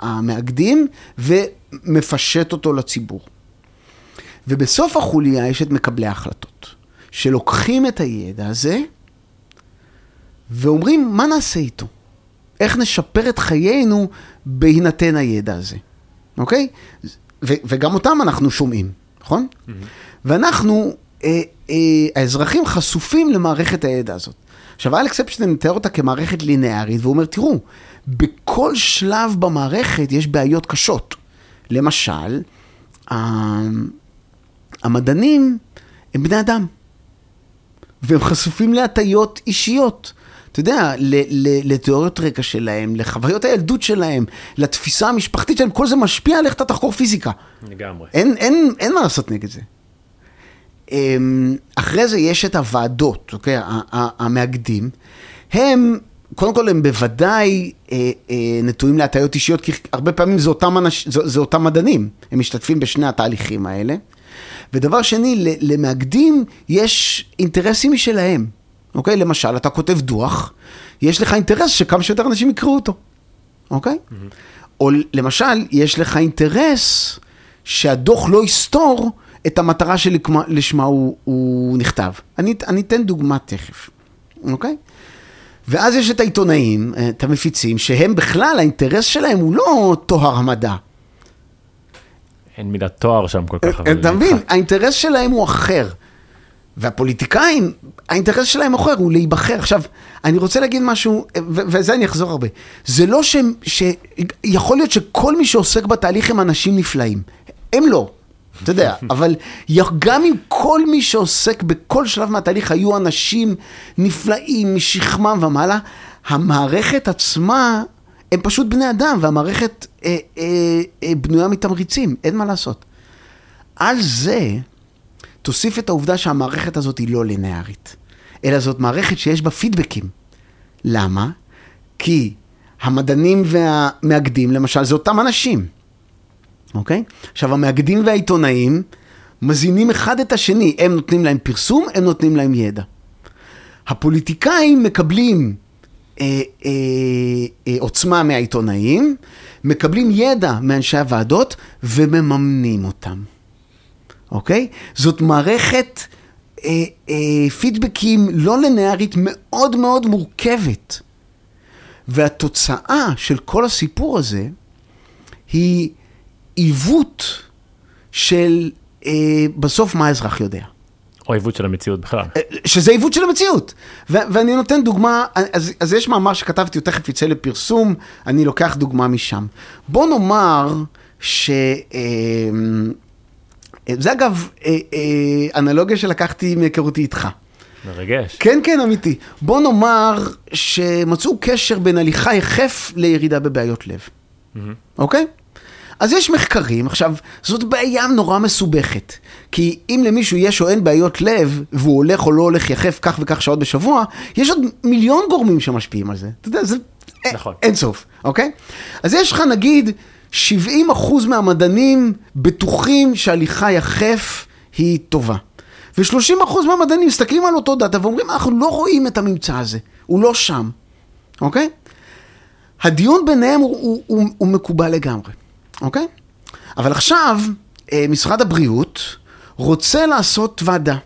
המאגדים ומפשט אותו לציבור. ובסוף החוליה יש את מקבלי ההחלטות, שלוקחים את הידע הזה ואומרים, מה נעשה איתו? איך נשפר את חיינו בהינתן הידע הזה, אוקיי? ו- וגם אותם אנחנו שומעים, נכון? ואנחנו, אה, אה, האזרחים חשופים למערכת הידע הזאת. עכשיו, אלכס אפשטיין מתאר אותה כמערכת לינארית, והוא אומר, תראו, בכל שלב במערכת יש בעיות קשות. למשל, המדענים הם בני אדם, והם חשופים להטיות אישיות. אתה יודע, לתיאוריות רקע שלהם, לחוויות הילדות שלהם, לתפיסה המשפחתית שלהם, כל זה משפיע על איך אתה תחקור פיזיקה. לגמרי. אין, אין, אין מה לעשות נגד זה. אמ, אחרי זה יש את הוועדות, אוקיי? המאגדים. הם, קודם כל הם בוודאי אה, אה, נטועים להטיות אישיות, כי הרבה פעמים זה אותם, אנש, זה, זה אותם מדענים. הם משתתפים בשני התהליכים האלה. ודבר שני, למאגדים יש אינטרסים משלהם. אוקיי? למשל, אתה כותב דוח, יש לך אינטרס שכמה שיותר אנשים יקראו אותו. אוקיי? או למשל, יש לך אינטרס שהדוח לא יסתור את המטרה שלשמה הוא, הוא נכתב. אני, אני אתן דוגמה תכף, אוקיי? ואז יש את העיתונאים, את המפיצים, שהם בכלל, האינטרס שלהם הוא לא טוהר המדע. אין מילת תואר שם כל כך. אבל- אתה מבין? האינטרס שלהם הוא אחר. והפוליטיקאים, האינטרס שלהם אחר, הוא להיבחר. עכשיו, אני רוצה להגיד משהו, וזה אני אחזור הרבה. זה לא ש... ש... יכול להיות שכל מי שעוסק בתהליך הם אנשים נפלאים. הם לא. אתה יודע, אבל גם אם כל מי שעוסק בכל שלב מהתהליך היו אנשים נפלאים משכמם ומעלה, המערכת עצמה, הם פשוט בני אדם, והמערכת אה, אה, אה, בנויה מתמריצים, אין מה לעשות. על זה, תוסיף את העובדה שהמערכת הזאת היא לא לינארית, אלא זאת מערכת שיש בה פידבקים. למה? כי המדענים והמאגדים, למשל, זה אותם אנשים, אוקיי? עכשיו, המאגדים והעיתונאים מזינים אחד את השני, הם נותנים להם פרסום, הם נותנים להם ידע. הפוליטיקאים מקבלים אה, אה, אה, עוצמה מהעיתונאים, מקבלים ידע מאנשי הוועדות ומממנים אותם. אוקיי? זאת מערכת אה, אה, פידבקים לא לינארית מאוד מאוד מורכבת. והתוצאה של כל הסיפור הזה היא עיוות של אה, בסוף מה האזרח יודע. או עיוות של המציאות בכלל. אה, שזה עיוות של המציאות. ו- ואני נותן דוגמה, אז, אז יש מאמר שכתבתי, הוא תכף יצא לפרסום, אני לוקח דוגמה משם. בוא נאמר ש... אה, זה אגב אה, אה, אנלוגיה שלקחתי מהיכרותי איתך. מרגש. כן, כן, אמיתי. בוא נאמר שמצאו קשר בין הליכה יחף לירידה בבעיות לב, אוקיי? אז יש מחקרים, עכשיו, זאת בעיה נורא מסובכת. כי אם למישהו יש או אין בעיות לב, והוא הולך או לא הולך יחף כך וכך שעות בשבוע, יש עוד מיליון גורמים שמשפיעים על זה. אתה יודע, זה נכון. אין סוף, אוקיי? אז יש לך נגיד 70 אחוז מהמדענים בטוחים שהליכה יחף היא טובה. ו-30% מהמדענים מסתכלים על אותו דאטה ואומרים, אנחנו לא רואים את הממצא הזה, הוא לא שם, אוקיי? הדיון ביניהם הוא, הוא, הוא, הוא מקובל לגמרי, אוקיי? אבל עכשיו, אה, משרד הבריאות רוצה לעשות ועדה.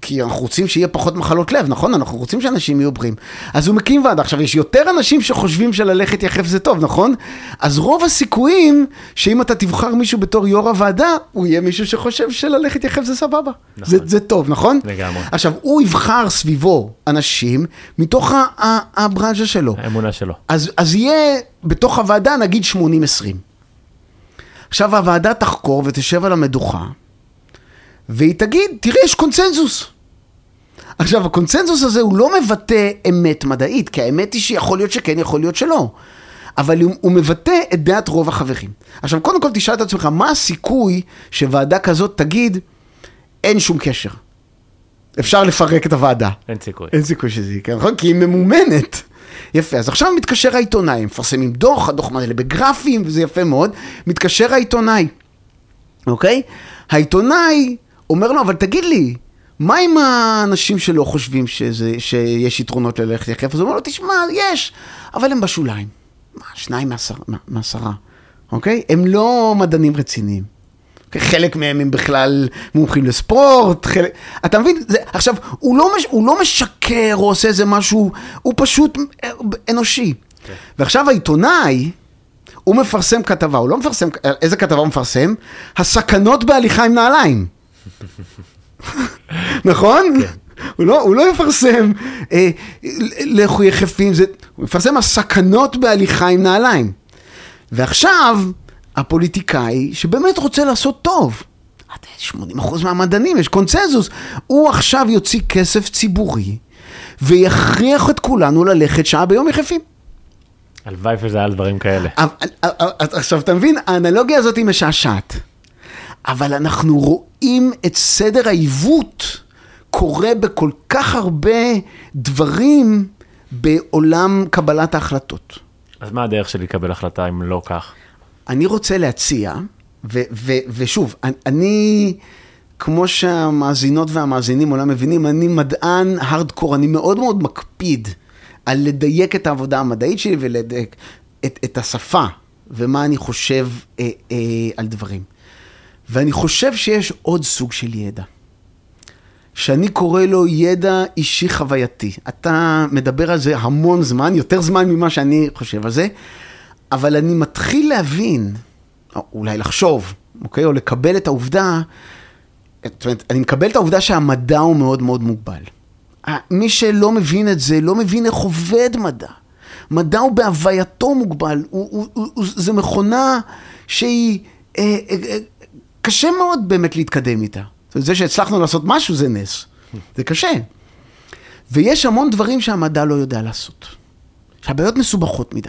כי אנחנו רוצים שיהיה פחות מחלות לב, נכון? אנחנו רוצים שאנשים יהיו בריאים. אז הוא מקים ועדה. עכשיו, יש יותר אנשים שחושבים שללכת יחף זה טוב, נכון? אז רוב הסיכויים שאם אתה תבחר מישהו בתור יו"ר הוועדה, הוא יהיה מישהו שחושב שללכת יחף זה סבבה. נכון. זה, זה טוב, נכון? לגמרי. עכשיו, הוא יבחר סביבו אנשים מתוך הברנז'ה שלו. האמונה שלו. אז, אז יהיה בתוך הוועדה נגיד 80-20. עכשיו הוועדה תחקור ותשב על המדוכה, והיא תגיד, תראה, יש קונצנזוס. עכשיו, הקונצנזוס הזה הוא לא מבטא אמת מדעית, כי האמת היא שיכול להיות שכן, יכול להיות שלא. אבל הוא, הוא מבטא את דעת רוב החברים. עכשיו, קודם כל תשאל את עצמך, מה הסיכוי שוועדה כזאת תגיד, אין שום קשר. אפשר לפרק את הוועדה. אין סיכוי. אין סיכוי שזה יקרה, נכון? כי היא ממומנת. יפה, אז עכשיו מתקשר העיתונאי, מפרסמים דוח, הדוח מלא בגרפים, וזה יפה מאוד. מתקשר העיתונאי, אוקיי? העיתונאי אומר לו, אבל תגיד לי, מה עם האנשים שלא חושבים שזה, שיש יתרונות ללכת יחף? אז הוא אומר לו, תשמע, יש, אבל הם בשוליים. מה, שניים מעשר, מה- מעשרה, אוקיי? הם לא מדענים רציניים. אוקיי? חלק מהם הם בכלל מומחים לספורט, חלק... אתה מבין? זה, עכשיו, הוא לא, מש, הוא לא משקר או עושה איזה משהו, הוא פשוט אה, אנושי. כן. ועכשיו העיתונאי, הוא מפרסם כתבה, הוא לא מפרסם, איזה כתבה הוא מפרסם? הסכנות בהליכה עם נעליים. נכון? הוא לא, הוא לא יפרסם אה, לכו יחפים, זה, הוא יפרסם הסכנות בהליכה עם נעליים. ועכשיו, הפוליטיקאי שבאמת רוצה לעשות טוב, 80% מהמדענים, יש קונצנזוס, הוא עכשיו יוציא כסף ציבורי ויכריח את כולנו ללכת שעה ביום יחפים. הלוואי וזה היה על דברים כאלה. אבל- אבל- עכשיו, אתה מבין, האנלוגיה הזאת היא משעשעת, אבל אנחנו רואים את סדר העיוות קורה בכל כך הרבה דברים בעולם קבלת ההחלטות. אז מה הדרך שלי לקבל החלטה אם לא כך? אני רוצה להציע, ו- ו- ושוב, אני, כמו שהמאזינות והמאזינים אולי מבינים, אני מדען הארדקור, אני מאוד מאוד מקפיד על לדייק את העבודה המדעית שלי ולדייק את, את השפה ומה אני חושב אה, אה, על דברים. ואני חושב שיש עוד סוג של ידע, שאני קורא לו ידע אישי חווייתי. אתה מדבר על זה המון זמן, יותר זמן ממה שאני חושב על זה, אבל אני מתחיל להבין, או אולי לחשוב, אוקיי? או לקבל את העובדה, זאת אומרת, אני מקבל את העובדה שהמדע הוא מאוד מאוד מוגבל. מי שלא מבין את זה, לא מבין איך עובד מדע. מדע הוא בהווייתו מוגבל, הוא, הוא, הוא, הוא, זה מכונה שהיא, אה, אה, אה, קשה מאוד באמת להתקדם איתה. זה שהצלחנו לעשות משהו זה נס, זה קשה. ויש המון דברים שהמדע לא יודע לעשות. שהבעיות מסובכות מדי.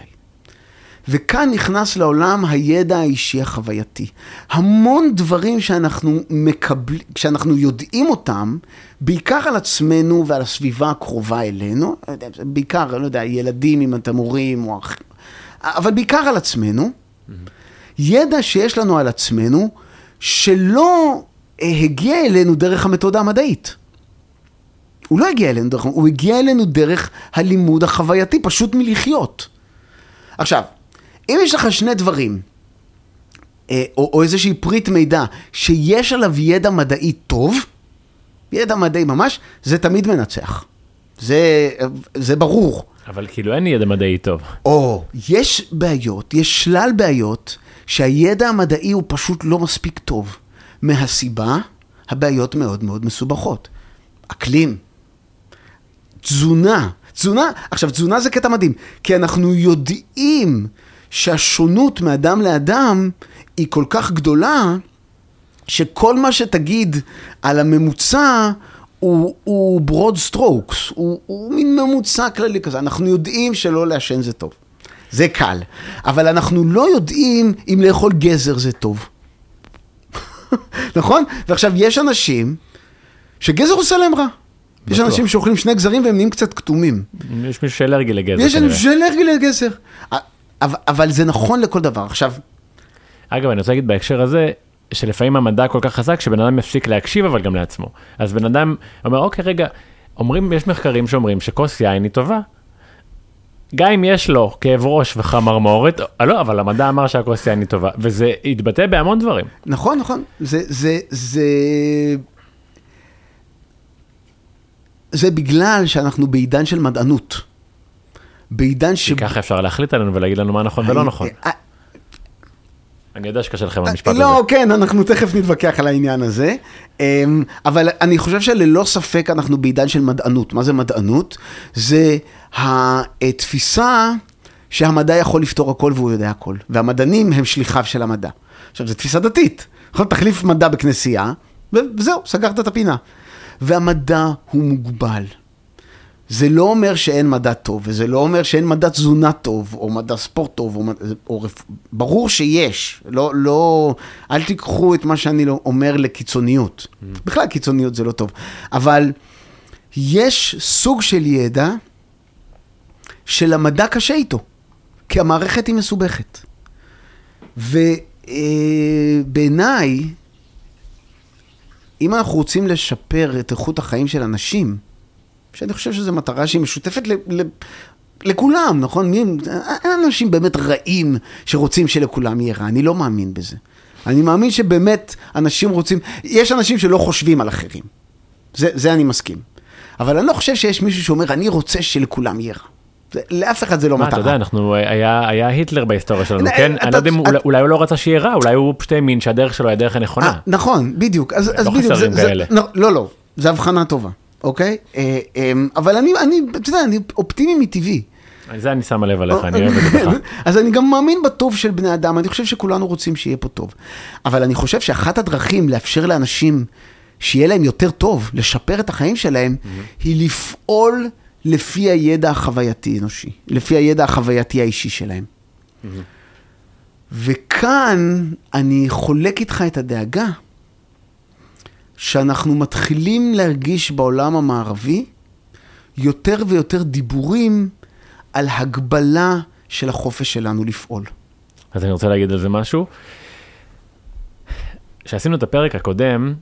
וכאן נכנס לעולם הידע האישי החווייתי. המון דברים שאנחנו מקבלים, כשאנחנו יודעים אותם, בעיקר על עצמנו ועל הסביבה הקרובה אלינו, לא בעיקר, לא יודע, ילדים אם אתם הורים או אח... אבל בעיקר על עצמנו, ידע שיש לנו על עצמנו, שלא אה, הגיע אלינו דרך המתודה המדעית. הוא לא הגיע אלינו דרך, הוא הגיע אלינו דרך הלימוד החווייתי, פשוט מלחיות. עכשיו, אם יש לך שני דברים, אה, או, או איזושהי פריט מידע, שיש עליו ידע מדעי טוב, ידע מדעי ממש, זה תמיד מנצח. זה, זה ברור. אבל כאילו אין ידע מדעי טוב. או, יש בעיות, יש שלל בעיות, שהידע המדעי הוא פשוט לא מספיק טוב. מהסיבה, הבעיות מאוד מאוד מסובכות. אקלים, תזונה, תזונה, עכשיו תזונה זה קטע מדהים, כי אנחנו יודעים שהשונות מאדם לאדם היא כל כך גדולה, שכל מה שתגיד על הממוצע הוא, הוא broad strokes, הוא, הוא מין ממוצע כללי כזה. אנחנו יודעים שלא לעשן זה טוב, זה קל, אבל אנחנו לא יודעים אם לאכול גזר זה טוב. נכון? ועכשיו, יש אנשים שגזר עושה להם רע. יש בטוח. אנשים שאוכלים שני גזרים והם נהיים קצת כתומים. יש מישהו שאלרגי לגזר יש. אנשים שאלרגי לגזר. אבל, אבל זה נכון לכל דבר. עכשיו, אגב, אני רוצה להגיד בהקשר הזה, שלפעמים המדע כל כך חזק שבן אדם מפסיק להקשיב אבל גם לעצמו. אז בן אדם אומר, אוקיי, רגע, אומרים, יש מחקרים שאומרים שכוס יין היא טובה. גם אם יש לו כאב ראש וחמרמורת, אה, לא, אבל המדע אמר שהכוס יין היא טובה, וזה התבטא בהמון דברים. נכון, נכון. זה, זה, זה... זה בגלל שאנחנו בעידן של מדענות. בעידן ש... כי ככה אפשר להחליט עלינו ולהגיד לנו מה נכון ולא נכון. אה, אני יודע שקשה לכם המשפט הזה. לא, כן, אנחנו תכף נתווכח על העניין הזה. אמ, אבל אני חושב שללא ספק אנחנו בעידן של מדענות. מה זה מדענות? זה התפיסה שהמדע יכול לפתור הכל והוא יודע הכל. והמדענים הם שליחיו של המדע. עכשיו, זו תפיסה דתית. יכול תחליף מדע בכנסייה, וזהו, סגרת את הפינה. והמדע הוא מוגבל. זה לא אומר שאין מדע טוב, וזה לא אומר שאין מדע תזונה טוב, או מדע ספורט טוב, או, או רפ... ברור שיש. לא, לא, אל תיקחו את מה שאני לא אומר לקיצוניות. Mm. בכלל קיצוניות זה לא טוב. אבל יש סוג של ידע שלמדע קשה איתו, כי המערכת היא מסובכת. ובעיניי, אם אנחנו רוצים לשפר את איכות החיים של אנשים, שאני חושב שזו מטרה שהיא משותפת ל, ל, לכולם, נכון? מי, אין אנשים באמת רעים שרוצים שלכולם יהיה רע, אני לא מאמין בזה. אני מאמין שבאמת אנשים רוצים, יש אנשים שלא חושבים על אחרים. זה, זה אני מסכים. אבל אני לא חושב שיש מישהו שאומר, אני רוצה שלכולם יהיה רע. זה, לאף אחד זה לא מה, מטרה. אתה יודע, אנחנו, היה, היה היטלר בהיסטוריה שלנו, כן? אתה- אני לא יודע אם אולי, אולי הוא לא רצה שיהיה רע, אולי הוא פשוט האמין שהדרך שלו היא הדרך הנכונה. אה, נכון, בדיוק. אז, אז לא בדיוק. חסרים כאלה. לא, לא, לא, זו הבחנה טובה, אוקיי? אה, אה, אבל אני, אני, אתה יודע, אני אופטימי מטבעי. זה אני שמה לב עליך, אני אוהב את זה בך. אז אני גם מאמין בטוב של בני אדם, אני חושב שכולנו רוצים שיהיה פה טוב. אבל אני חושב שאחת הדרכים לאפשר לאנשים שיהיה להם יותר טוב, לשפר את החיים שלהם, היא לפעול לפי הידע החווייתי אנושי, לפי הידע החווייתי האישי שלהם. וכאן אני חולק איתך את הדאגה שאנחנו מתחילים להרגיש בעולם המערבי יותר ויותר דיבורים על הגבלה של החופש שלנו לפעול. אז אני רוצה להגיד על זה משהו. כשעשינו את הפרק הקודם,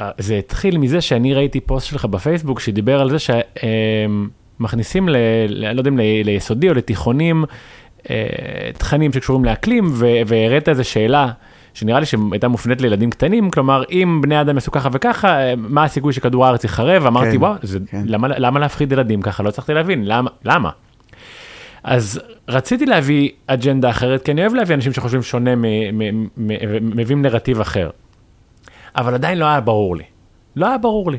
אה, זה התחיל מזה שאני ראיתי פוסט שלך בפייסבוק שדיבר על זה שמכניסים, ל, ל, לא יודע אם ל- ליסודי או לתיכונים, אה, תכנים שקשורים לאקלים, והראית איזו שאלה שנראה לי שהייתה מופנית לילדים קטנים, כלומר, אם בני אדם יעשו ככה וככה, אה, מה הסיכוי שכדור הארץ ייחרב? אמרתי, כן, וואו, זה, כן. למה, למה להפחיד ילדים ככה? לא הצלחתי להבין, למה? למה? אז רציתי להביא אג'נדה אחרת, כי אני אוהב להביא אנשים שחושבים שונה, מביאים נרטיב אחר. אבל עדיין לא היה ברור לי. לא היה ברור לי.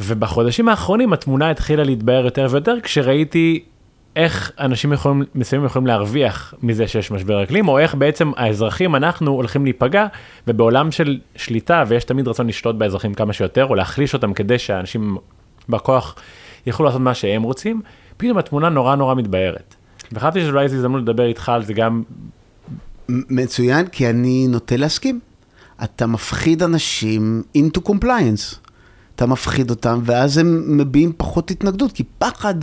ובחודשים האחרונים התמונה התחילה להתבהר יותר ויותר כשראיתי איך אנשים יכולים, מסוימים יכולים להרוויח מזה שיש משבר אקלים, או איך בעצם האזרחים, אנחנו הולכים להיפגע, ובעולם של שליטה, ויש תמיד רצון לשלוט באזרחים כמה שיותר, או להחליש אותם כדי שאנשים בכוח יוכלו לעשות מה שהם רוצים, פתאום התמונה נורא נורא מתבהרת. וחשבתי שאולי זו הזדמנות לדבר איתך על זה גם, מצוין, כי אני נוטה להסכים. אתה מפחיד אנשים into compliance. אתה מפחיד אותם, ואז הם מביעים פחות התנגדות, כי פחד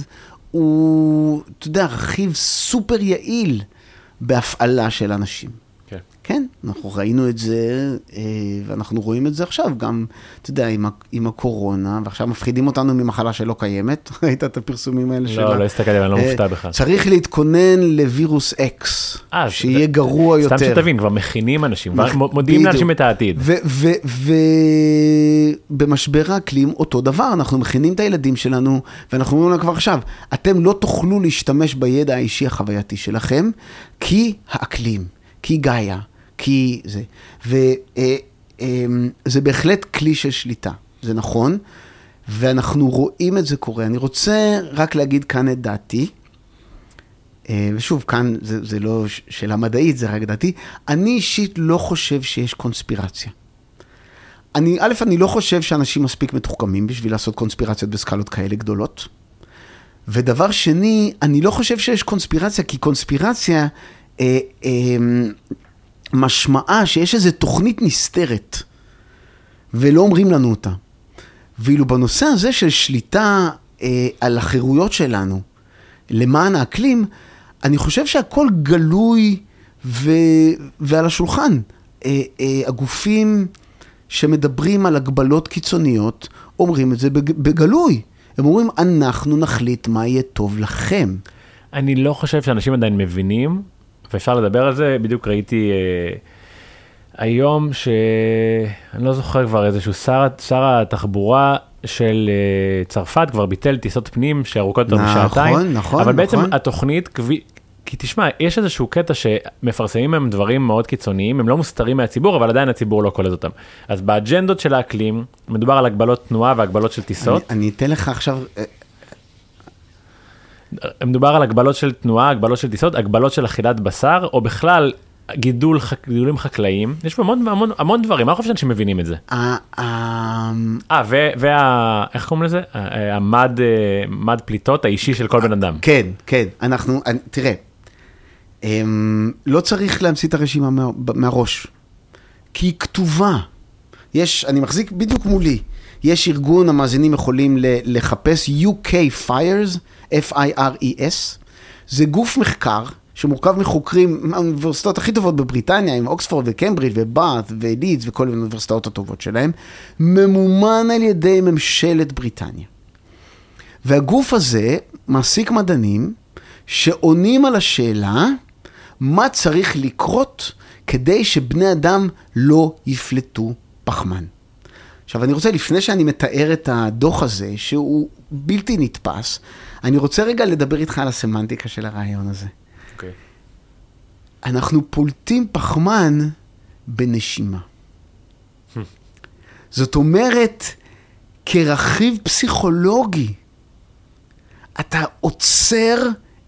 הוא, אתה יודע, רכיב סופר יעיל בהפעלה של אנשים. כן. אנחנו ראינו את זה, אה, ואנחנו רואים את זה עכשיו, גם, אתה יודע, עם, הקורונה, ועכשיו מפחידים אותנו ממחלה שלא קיימת. ראית את הפרסומים האלה שלה? לא, לא הסתכלתי, אני לא אה, מופתע בכלל. צריך להתכונן לווירוס אקס, אה, שיהיה גרוע יותר. סתם שתבין, כבר מכינים אנשים, מכ- מודיעים. לאנשים את העתיד. ובמשבר האקלים אותו דבר, אנחנו מכינים את הילדים שלנו, ואנחנו אומרים להם כבר עכשיו, אתם לא תוכלו להשתמש בידע האישי החווייתי שלכם, כי האקלים, כי גאיה, כי זה. וזה בהחלט כלי של שליטה, זה נכון, ואנחנו רואים את זה קורה. אני רוצה רק להגיד כאן את דעתי. אה, ושוב, כאן זה, זה לא שאלה מדעית, זה רק דעתי. אני אישית לא חושב שיש קונספירציה. אני, א', אני לא חושב שאנשים מספיק מתוחכמים בשביל לעשות קונספירציות בסקלות כאלה גדולות. ודבר שני, אני לא חושב שיש קונספירציה, כי קונספירציה אה, אה, משמעה שיש איזו תוכנית נסתרת, ולא אומרים לנו אותה. ואילו בנושא הזה של שליטה אה, על החירויות שלנו למען האקלים, אני חושב שהכל גלוי ו... ועל השולחן. אה, אה, הגופים שמדברים על הגבלות קיצוניות אומרים את זה בג- בגלוי. הם אומרים, אנחנו נחליט מה יהיה טוב לכם. אני לא חושב שאנשים עדיין מבינים, ואפשר לדבר על זה, בדיוק ראיתי אה, היום שאני לא זוכר כבר איזשהו שר, שר התחבורה של אה, צרפת כבר ביטל טיסות פנים שארוכות יותר נכון, משעתיים, נכון, אבל בעצם נכון. התוכנית, כבי, כי תשמע, יש איזשהו קטע שמפרסמים מהם דברים מאוד קיצוניים, הם לא מוסתרים מהציבור, אבל עדיין הציבור לא קולט אותם. אז באג'נדות של האקלים, מדובר על הגבלות תנועה והגבלות של טיסות. אני, אני אתן לך עכשיו, אה, מדובר על הגבלות של תנועה, הגבלות של טיסות, הגבלות של אכילת בשר, או בכלל גידול, גידולים חקלאיים. יש פה המון, המון, המון דברים, אני חושב שאנשים מבינים את זה. ה- ה- אה, ו- וה... איך קוראים לזה? ה- ה- המד, אה, מד פליטות האישי של כל בן אדם. כן, כן, אנחנו, תראה, אמ, לא צריך להמציא את הרשימה מה, מהראש, כי היא כתובה. יש, אני מחזיק בדיוק מולי, יש ארגון, המאזינים יכולים לחפש UK Fires, F-I-R-E-S, זה גוף מחקר שמורכב מחוקרים מהאוניברסיטאות הכי טובות בבריטניה, עם אוקספורד וקמברידג' ובאת' ולידס וכל האוניברסיטאות הטובות שלהם, ממומן על ידי ממשלת בריטניה. והגוף הזה מעסיק מדענים שעונים על השאלה מה צריך לקרות כדי שבני אדם לא יפלטו פחמן. עכשיו, אני רוצה, לפני שאני מתאר את הדוח הזה, שהוא בלתי נתפס, אני רוצה רגע לדבר איתך על הסמנטיקה של הרעיון הזה. אוקיי. אנחנו פולטים פחמן בנשימה. זאת אומרת, כרכיב פסיכולוגי, אתה עוצר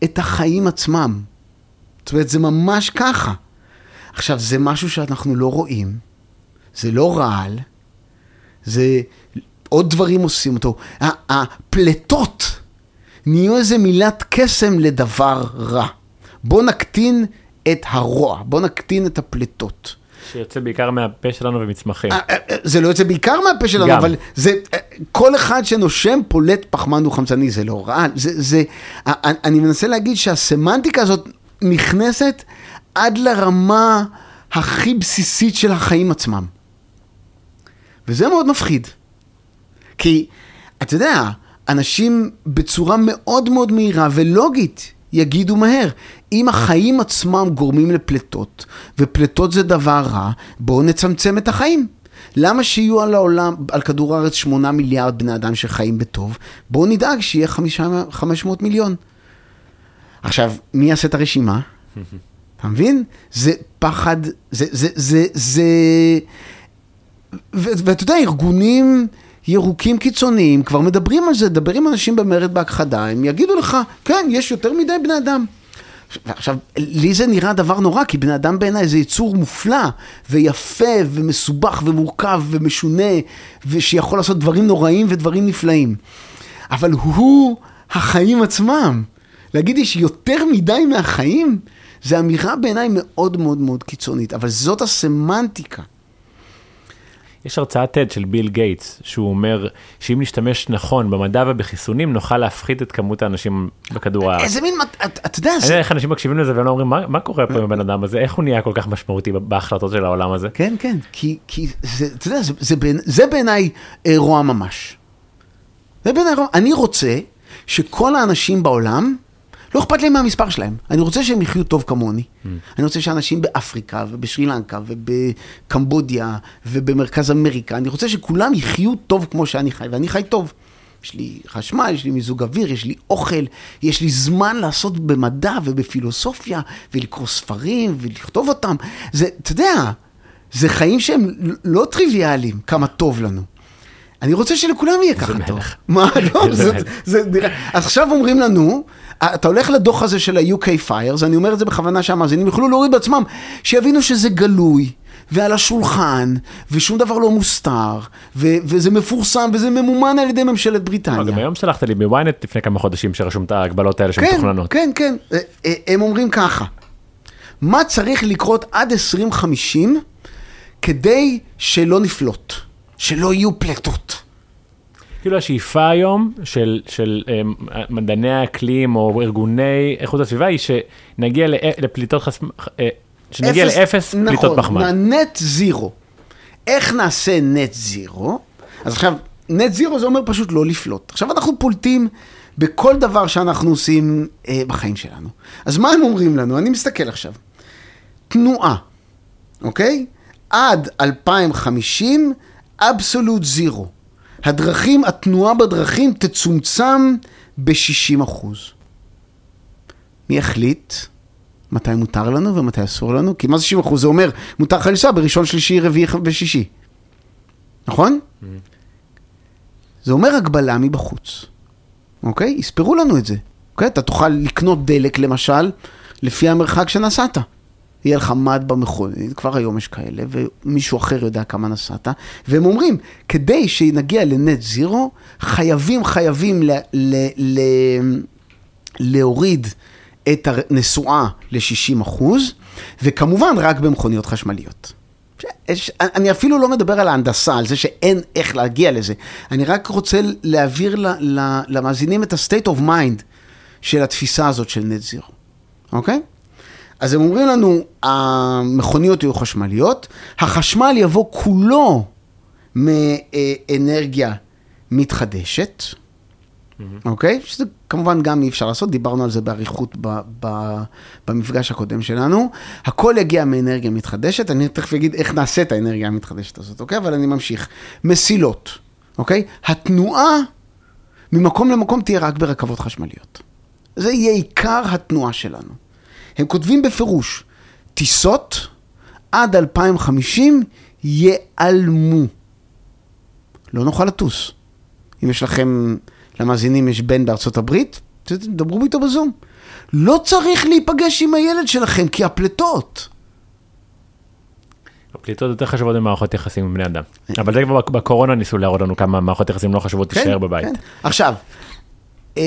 את החיים עצמם. זאת אומרת, זה ממש ככה. עכשיו, זה משהו שאנחנו לא רואים, זה לא רעל, זה עוד דברים עושים אותו. הפלטות נהיו איזה מילת קסם לדבר רע. בוא נקטין את הרוע, בוא נקטין את הפלטות. שיוצא בעיקר מהפה שלנו ומצמחים. אה, אה, אה, זה לא יוצא בעיקר מהפה שלנו, גם. אבל זה, כל אחד שנושם פולט פחמן דו-חמצני, זה לא רע. זה, זה, אני מנסה להגיד שהסמנטיקה הזאת נכנסת עד לרמה הכי בסיסית של החיים עצמם. וזה מאוד מפחיד. כי, אתה יודע, אנשים בצורה מאוד מאוד מהירה ולוגית יגידו מהר, אם החיים עצמם גורמים לפלטות, ופלטות זה דבר רע, בואו נצמצם את החיים. למה שיהיו על העולם, על כדור הארץ 8 מיליארד בני אדם שחיים בטוב? בואו נדאג שיהיה 500 מיליון. עכשיו, מי יעשה את הרשימה? אתה מבין? זה פחד, זה, זה, זה, זה... ואתה יודע, ארגונים ירוקים קיצוניים כבר מדברים על זה, דבר עם אנשים במרד בהכחדה, הם יגידו לך, כן, יש יותר מדי בני אדם. עכשיו, לי זה נראה דבר נורא, כי בני אדם בעיניי זה יצור מופלא, ויפה, ומסובך, ומורכב, ומשונה, ושיכול לעשות דברים נוראים ודברים נפלאים. אבל הוא החיים עצמם. להגיד יש יותר מדי מהחיים, זה אמירה בעיניי מאוד מאוד מאוד קיצונית, אבל זאת הסמנטיקה. יש הרצאת TED של ביל גייטס, שהוא אומר שאם נשתמש נכון במדע ובחיסונים, נוכל להפחית את כמות האנשים בכדור הארץ. איזה מין, אתה יודע, אני. יודע איך אנשים מקשיבים לזה והם לא אומרים, "מה- מה קורה פה עם הבן אדם הזה? איך הוא נהיה כל כך משמעותי בהחלטות של העולם הזה? כן, כן, כי, כי זה, אתה יודע, זה, זה, בעיני- זה בעיניי אה, רוע ממש. זה בעיניי רוע. אני רוצה שכל האנשים בעולם, לא אכפת להם מהמספר שלהם. אני רוצה שהם יחיו טוב כמוני. אני רוצה שאנשים באפריקה ובשרי לנקה ובקמבודיה ובמרכז אמריקה, אני רוצה שכולם יחיו טוב כמו שאני חי, ואני חי טוב. יש לי חשמל, יש לי מיזוג אוויר, יש לי אוכל, יש לי זמן לעשות במדע ובפילוסופיה ולקרוא ספרים ולכתוב אותם. זה, אתה יודע, זה חיים שהם לא טריוויאליים, כמה טוב לנו. אני רוצה שלכולם יהיה ככה טוב. מה, לא, זה, נראה... אז עכשיו אומרים לנו, אתה הולך לדוח הזה של ה-UK Fires, אני אומר את זה בכוונה שהמאזינים יוכלו להוריד בעצמם, שיבינו שזה גלוי. ועל השולחן, ושום דבר לא מוסתר, ו- וזה מפורסם, וזה ממומן על ידי ממשלת בריטניה. גם היום שלחת לי בוויינט לפני כמה חודשים שרשום את ההגבלות האלה כן, שמתוכננות. כן, כן. אה, אה, הם אומרים ככה, מה צריך לקרות עד 2050 כדי שלא נפלוט, שלא יהיו פלטות? כאילו השאיפה היום של, של אה, מדעני האקלים או ארגוני איכות הסביבה היא שנגיע ל- לפליטות חס... אה, שנגיע אפס- לאפס פליטות נכון, פחמן. נט זירו. איך נעשה נט זירו? אז עכשיו, נט זירו זה אומר פשוט לא לפלוט. עכשיו אנחנו פולטים בכל דבר שאנחנו עושים אה, בחיים שלנו. אז מה הם אומרים לנו? אני מסתכל עכשיו. תנועה, אוקיי? עד 2050, אבסולוט זירו. הדרכים, התנועה בדרכים תצומצם ב-60 אחוז. מי יחליט מתי מותר לנו ומתי אסור לנו? כי מה זה 60 אחוז? זה אומר, מותר לך לנסוע בראשון, שלישי, רביעי ושישי. נכון? זה אומר הגבלה מבחוץ. אוקיי? יספרו לנו את זה. אוקיי? אתה תוכל לקנות דלק, למשל, לפי המרחק שנסעת. יהיה לך מד במכונית, כבר היום יש כאלה, ומישהו אחר יודע כמה נסעת, והם אומרים, כדי שנגיע לנט זירו, חייבים, חייבים ל, ל, ל, להוריד את הנסועה ל-60 אחוז, וכמובן רק במכוניות חשמליות. יש, אני אפילו לא מדבר על ההנדסה, על זה שאין איך להגיע לזה. אני רק רוצה להעביר ל, ל, למאזינים את ה-state of mind של התפיסה הזאת של נט זירו, אוקיי? אז הם אומרים לנו, המכוניות יהיו חשמליות, החשמל יבוא כולו מאנרגיה מתחדשת, אוקיי? שזה כמובן גם אי אפשר לעשות, דיברנו על זה באריכות ב, ב, במפגש הקודם שלנו. הכל יגיע מאנרגיה מתחדשת, אני תכף אגיד איך נעשה את האנרגיה המתחדשת הזאת, אוקיי? אבל אני ממשיך. מסילות, אוקיי? התנועה ממקום למקום תהיה רק ברכבות חשמליות. זה יהיה עיקר התנועה שלנו. הם כותבים בפירוש, טיסות עד 2050 ייעלמו. לא נוכל לטוס. אם יש לכם, למאזינים יש בן בארצות הברית, תדברו איתו בזום. לא צריך להיפגש עם הילד שלכם, כי הפליטות. הפליטות יותר חשובות ממערכות יחסים עם בני אדם. אבל זה כבר בקורונה ניסו להראות לנו כמה מערכות יחסים לא חשובות תישאר בבית. כן. עכשיו, אה,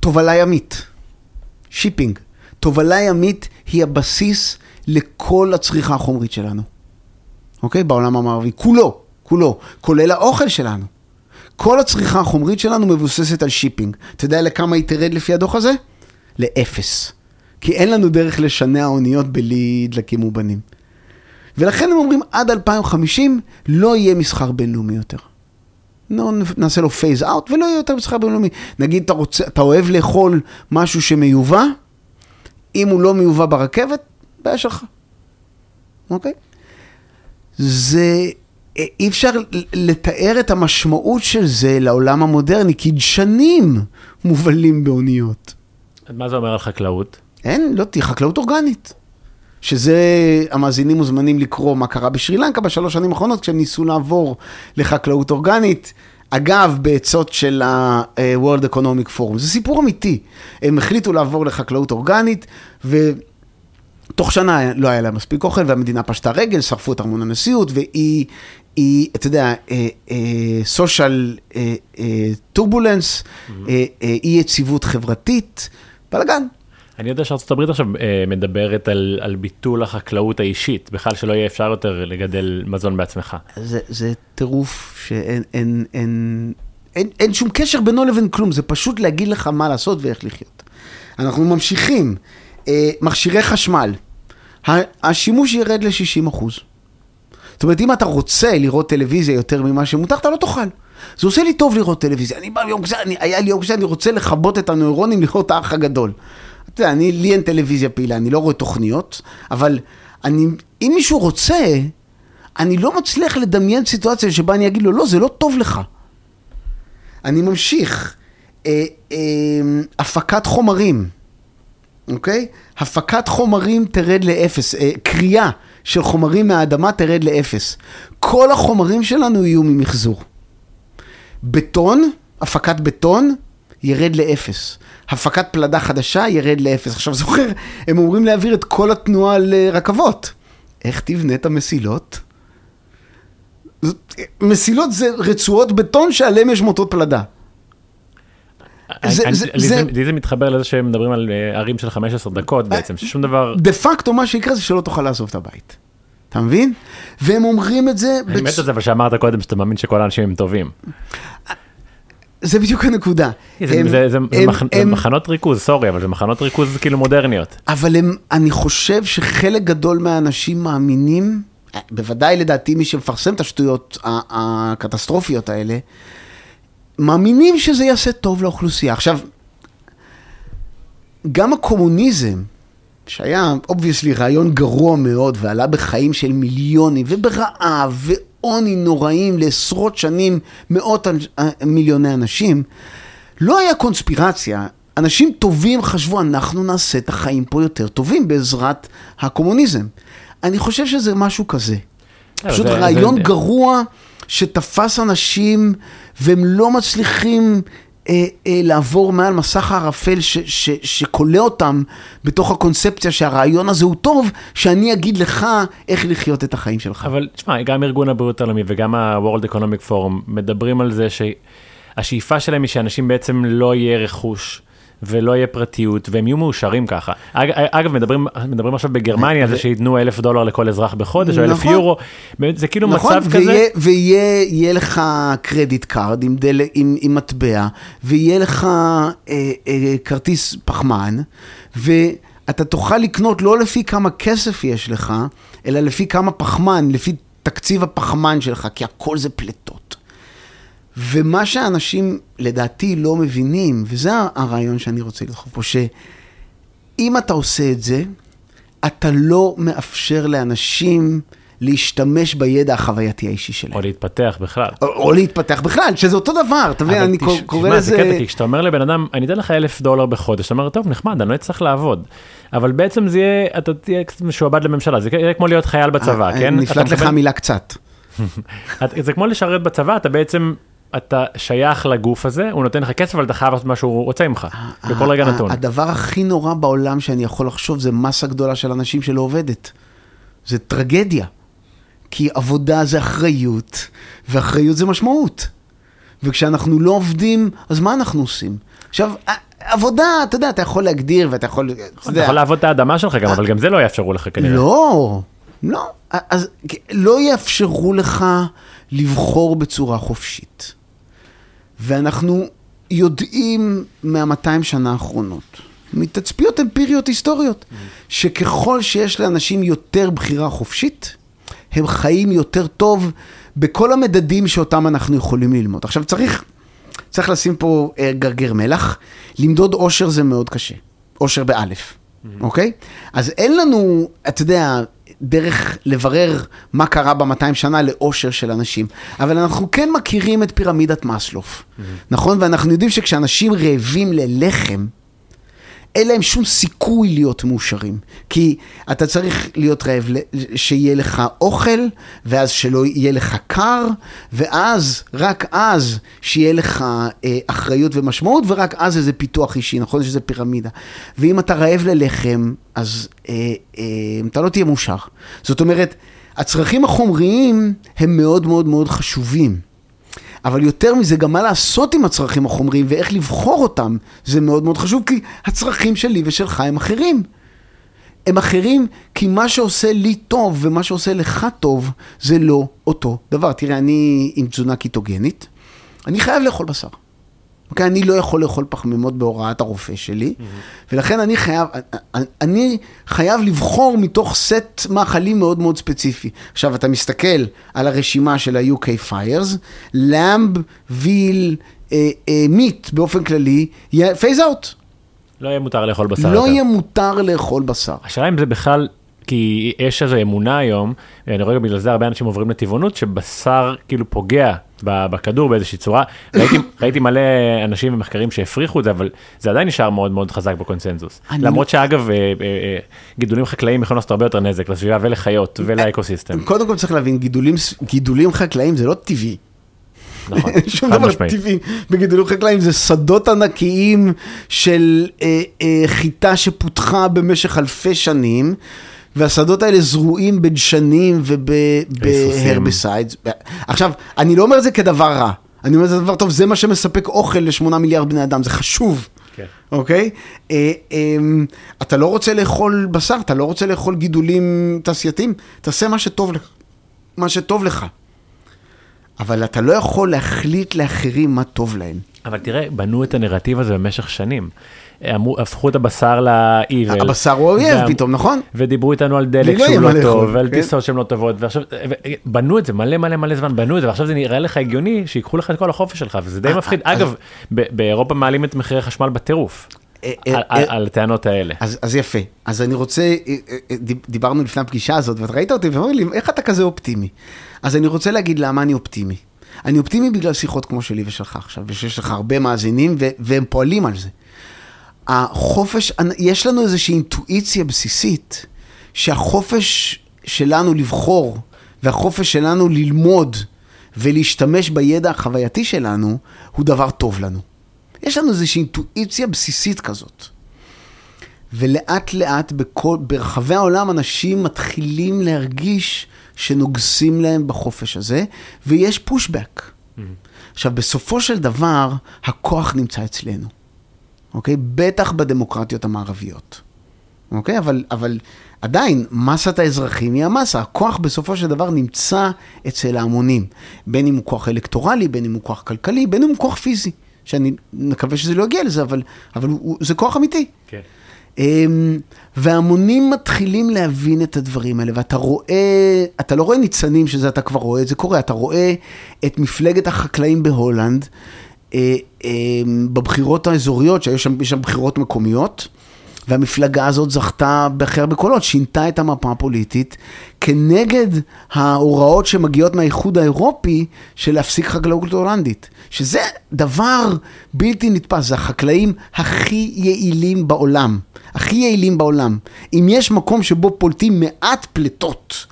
תובלה ימית, shipping. תובלה ימית היא הבסיס לכל הצריכה החומרית שלנו. אוקיי? בעולם המערבי. כולו, כולו. כולל האוכל שלנו. כל הצריכה החומרית שלנו מבוססת על shipping. אתה יודע לכמה היא תרד לפי הדוח הזה? לאפס. כי אין לנו דרך לשנע אוניות בלי דלקים מאובנים. ולכן הם אומרים, עד 2050 לא יהיה מסחר בינלאומי יותר. לא, נעשה לו phase out ולא יהיה יותר מסחר בינלאומי. נגיד, אתה, רוצה, אתה אוהב לאכול משהו שמיובא, אם הוא לא מיובא ברכבת, בעיה שלך. אוקיי? זה, אי אפשר לתאר את המשמעות של זה לעולם המודרני, כי דשנים מובלים באוניות. מה זה אומר על חקלאות? אין, לא תהיה חקלאות אורגנית. שזה, המאזינים מוזמנים לקרוא מה קרה בשרי לנקה בשלוש שנים האחרונות, כשהם ניסו לעבור לחקלאות אורגנית. אגב, בעצות של ה-World Economic Forum. זה סיפור אמיתי. הם החליטו לעבור לחקלאות אורגנית, ותוך שנה לא היה להם מספיק אוכל, והמדינה פשטה רגל, שרפו את ארמון הנשיאות, והיא, היא, אתה יודע, סושיאל טורבולנס, אי יציבות חברתית, בלאגן. אני יודע שארצות הברית עכשיו אה, מדברת על, על ביטול החקלאות האישית, בכלל שלא יהיה אפשר יותר לגדל מזון בעצמך. זה, זה טירוף שאין אין, אין, אין, אין שום קשר בינו לבין כלום, זה פשוט להגיד לך מה לעשות ואיך לחיות. אנחנו ממשיכים. אה, מכשירי חשמל, השימוש ירד ל-60 אחוז. זאת אומרת, אם אתה רוצה לראות טלוויזיה יותר ממה שמותר, אתה לא תוכל. זה עושה לי טוב לראות טלוויזיה. אני בא ליום כזה, היה לי יום כזה, אני רוצה לכבות את הנוירונים לראות האח הגדול. אתה יודע, אני, לי אין טלוויזיה פעילה, אני לא רואה תוכניות, אבל אני, אם מישהו רוצה, אני לא מצליח לדמיין סיטואציה שבה אני אגיד לו, לא, זה לא טוב לך. אני ממשיך. אה, אה, הפקת חומרים, אוקיי? הפקת חומרים תרד לאפס, אה, קריאה של חומרים מהאדמה תרד לאפס. כל החומרים שלנו יהיו ממחזור. בטון, הפקת בטון, ירד לאפס. הפקת פלדה חדשה ירד לאפס. עכשיו זוכר, הם אומרים להעביר את כל התנועה לרכבות. איך תבנה את המסילות? מסילות זה רצועות בטון שעליהם יש מוטות פלדה. לי, זה, לי זה מתחבר לזה שהם מדברים על ערים של 15 דקות בעצם, ששום דבר... דה פקטו מה שיקרה זה שלא תוכל לעזוב את הבית. אתה מבין? והם אומרים את זה... אני מת על זה, אבל שאמרת קודם שאתה מאמין שכל האנשים הם טובים. זה בדיוק הנקודה. זה, הם- זה, זה, זה, הם- מח, זה הם- מחנות ריכוז, sorry, אבל זה מחנות ריכוז כאילו מודרניות. אבל הם, אני חושב שחלק גדול מהאנשים מאמינים, בוודאי לדעתי מי שמפרסם את השטויות הקטסטרופיות האלה, מאמינים שזה יעשה טוב לאוכלוסייה. עכשיו, גם הקומוניזם, שהיה obviously רעיון גרוע מאוד ועלה בחיים של מיליונים וברעב ועוני נוראים לעשרות שנים, מאות אנ- מיליוני אנשים, לא היה קונספירציה. אנשים טובים חשבו, אנחנו נעשה את החיים פה יותר טובים בעזרת הקומוניזם. אני חושב שזה משהו כזה. פשוט זה- רעיון זה- גרוע שתפס אנשים והם לא מצליחים אה, אה, לעבור מעל מסך הערפל שכולא אותם בתוך הקונספציה שהרעיון הזה הוא טוב, שאני אגיד לך איך לחיות את החיים שלך. אבל תשמע, גם ארגון הבריאות העולמי וגם ה-World Economic Forum מדברים על זה שהשאיפה שלהם היא שאנשים בעצם לא יהיה רכוש. ולא יהיה פרטיות, והם יהיו מאושרים ככה. אג, אגב, מדברים, מדברים עכשיו בגרמניה על זה שייתנו אלף דולר לכל אזרח בחודש, או אלף נכון. יורו. זה כאילו נכון, מצב כזה. ויהיה, ויהיה יהיה לך credit card עם, דל, עם, עם מטבע, ויהיה לך אה, אה, כרטיס פחמן, ואתה תוכל לקנות לא לפי כמה כסף יש לך, אלא לפי כמה פחמן, לפי תקציב הפחמן שלך, כי הכל זה פליטות. ומה שאנשים לדעתי לא מבינים, וזה הרעיון שאני רוצה לדחוף פה, שאם אתה עושה את זה, אתה לא מאפשר לאנשים להשתמש בידע החווייתי האישי שלהם. או להתפתח בכלל. או, או להתפתח בכלל, שזה אותו דבר, אתה מבין, אני תש- קור- קורא תשמע, זה לזה... קטע, כי כשאתה אומר לבן אדם, אני אתן לך אלף דולר בחודש, אתה אומר, טוב, נחמד, אני לא אצטרך לעבוד. אבל בעצם זה יהיה, אתה תהיה קצת משועבד לממשלה, זה יהיה כמו להיות חייל בצבא, אה, כן? נפלט אתה לך מקבל- המילה קצת. זה כמו לשרת בצבא, אתה בעצם, אתה שייך לגוף הזה, הוא נותן לך כסף, אבל אתה חייב לעשות מה שהוא רוצה ממך, בכל רגע נתון. הדבר הכי נורא בעולם שאני יכול לחשוב זה מסה גדולה של אנשים שלא עובדת. זה טרגדיה. כי עבודה זה אחריות, ואחריות זה משמעות. וכשאנחנו לא עובדים, אז מה אנחנו עושים? עכשיו, עבודה, אתה יודע, אתה יכול להגדיר ואתה יכול... אתה אתה יודע, יכול לעבוד את האדמה שלך גם, אבל גם זה לא יאפשרו לך כנראה. לא, לא. אז לא יאפשרו לך לבחור בצורה חופשית. ואנחנו יודעים מהמאתיים שנה האחרונות, מתצפיות אמפיריות היסטוריות, שככל שיש לאנשים יותר בחירה חופשית, הם חיים יותר טוב בכל המדדים שאותם אנחנו יכולים ללמוד. עכשיו צריך, צריך לשים פה אה, גרגר מלח, למדוד אושר זה מאוד קשה, אושר באלף, אוקיי? אז אין לנו, אתה יודע, דרך לברר מה קרה ב-200 שנה לאושר של אנשים, אבל אנחנו כן מכירים את פירמידת מאסלוף, נכון? ואנחנו יודעים שכשאנשים רעבים ללחם, אין להם שום סיכוי להיות מאושרים. כי אתה צריך להיות רעב, שיהיה לך אוכל, ואז שלא יהיה לך קר, ואז, רק אז, שיהיה לך אה, אחריות ומשמעות, ורק אז איזה פיתוח אישי, נכון? שזה פירמידה. ואם אתה רעב ללחם, אז אה, אה, אתה לא תהיה מאושר. זאת אומרת, הצרכים החומריים הם מאוד מאוד מאוד חשובים. אבל יותר מזה, גם מה לעשות עם הצרכים החומריים ואיך לבחור אותם, זה מאוד מאוד חשוב, כי הצרכים שלי ושלך הם אחרים. הם אחרים כי מה שעושה לי טוב ומה שעושה לך טוב, זה לא אותו דבר. תראה, אני עם תזונה קיטוגנית, אני חייב לאכול בשר. אוקיי? אני לא יכול לאכול פחמימות בהוראת הרופא שלי, ולכן אני חייב, אני חייב לבחור מתוך סט מאכלים מאוד מאוד ספציפי. עכשיו, אתה מסתכל על הרשימה של ה-UK Fires, lamb, veal, אה, אה, meat באופן כללי, phase out. לא יהיה מותר לאכול בשר לא. יהיה מותר לאכול בשר. השאלה אם זה בכלל, כי יש איזו אמונה היום, אני רואה בגלל זה הרבה אנשים עוברים לטבעונות, שבשר כאילו פוגע בכדור באיזושהי צורה. ראיתי, ראיתי מלא אנשים ומחקרים שהפריכו את זה, אבל זה עדיין נשאר מאוד מאוד חזק בקונצנזוס. אני למרות לא- שאגב, אה, אה, אה, גידולים חקלאיים יכולים לעשות הרבה יותר נזק לסביבה ולחיות ול ecosystem. קודם כל צריך להבין, גידולים, גידולים חקלאיים זה לא טבעי. נכון, שום דבר משמעית. טבעי בגידולים חקלאיים, זה שדות ענקיים של אה, אה, חיטה שפותחה במשך אלפי שנים, והשדות האלה זרועים בדשנים. ובהרבסיידס. עכשיו, אני לא אומר את זה כדבר רע, אני אומר את זה דבר טוב, זה מה שמספק אוכל לשמונה מיליארד בני אדם, זה חשוב. כן. אוקיי? אה, אה, אתה לא רוצה לאכול בשר, אתה לא רוצה לאכול גידולים תעשייתיים, תעשה מה שטוב לך. מה שטוב לך. אבל אתה לא יכול להחליט לאחרים מה טוב להם. אבל תראה, בנו את הנרטיב הזה במשך שנים. אמרו, הפכו את הבשר לאיבל. הבשר הוא אויב וה- פתאום, נכון? ודיברו איתנו על דלק לא שהוא מה לא טוב, ועל כן. טיסות שהן לא טובות, ועכשיו, בנו את זה מלא מלא מלא זמן, בנו את זה, ועכשיו זה נראה לך הגיוני שיקחו לך את כל החופש שלך, וזה די אה, מפחיד. אז- אגב, באירופה מעלים את מחירי החשמל בטירוף, אה, על- אה, אה, הטענות האלה. אז, יפה. אז אני רוצה, אה, אה, אה, דיב- דיברנו לפני הפגישה הזאת, ואתה ראית אותי ואומר לי, איך אתה כזה אופטימי? אז אני רוצה להגיד למה אני אופטימי. אני אופטימי בגלל שיחות כמו שלי ושלך עכשיו, ושיש לך הרבה מאזינים, והם פועלים על זה. החופש, יש לנו איזושהי אינטואיציה בסיסית, שהחופש שלנו לבחור, והחופש שלנו ללמוד ולהשתמש בידע החווייתי שלנו, הוא דבר טוב לנו. יש לנו איזושהי אינטואיציה בסיסית כזאת. ולאט לאט בכל, ברחבי העולם אנשים מתחילים להרגיש שנוגסים להם בחופש הזה, ויש פושבק. עכשיו, בסופו של דבר, הכוח נמצא אצלנו, אוקיי? בטח בדמוקרטיות המערביות, אוקיי? אבל, אבל עדיין, מסת האזרחים היא המסה. הכוח בסופו של דבר נמצא אצל ההמונים. בין אם הוא כוח אלקטורלי, בין אם הוא כוח כלכלי, בין אם הוא כוח פיזי. שאני מקווה שזה לא יגיע לזה, אבל, אבל הוא, זה כוח אמיתי. כן. אמ, והמונים מתחילים להבין את הדברים האלה, ואתה רואה, אתה לא רואה ניצנים שזה אתה כבר רואה, זה קורה, אתה רואה את מפלגת החקלאים בהולנד, בבחירות האזוריות, שהיו שם, שם בחירות מקומיות, והמפלגה הזאת זכתה בהכי הרבה קולות, שינתה את המפה הפוליטית, כנגד ההוראות שמגיעות מהאיחוד האירופי של להפסיק חקלאות הולנדית. שזה דבר בלתי נתפס, זה החקלאים הכי יעילים בעולם. הכי יעילים בעולם. אם יש מקום שבו פולטים מעט פליטות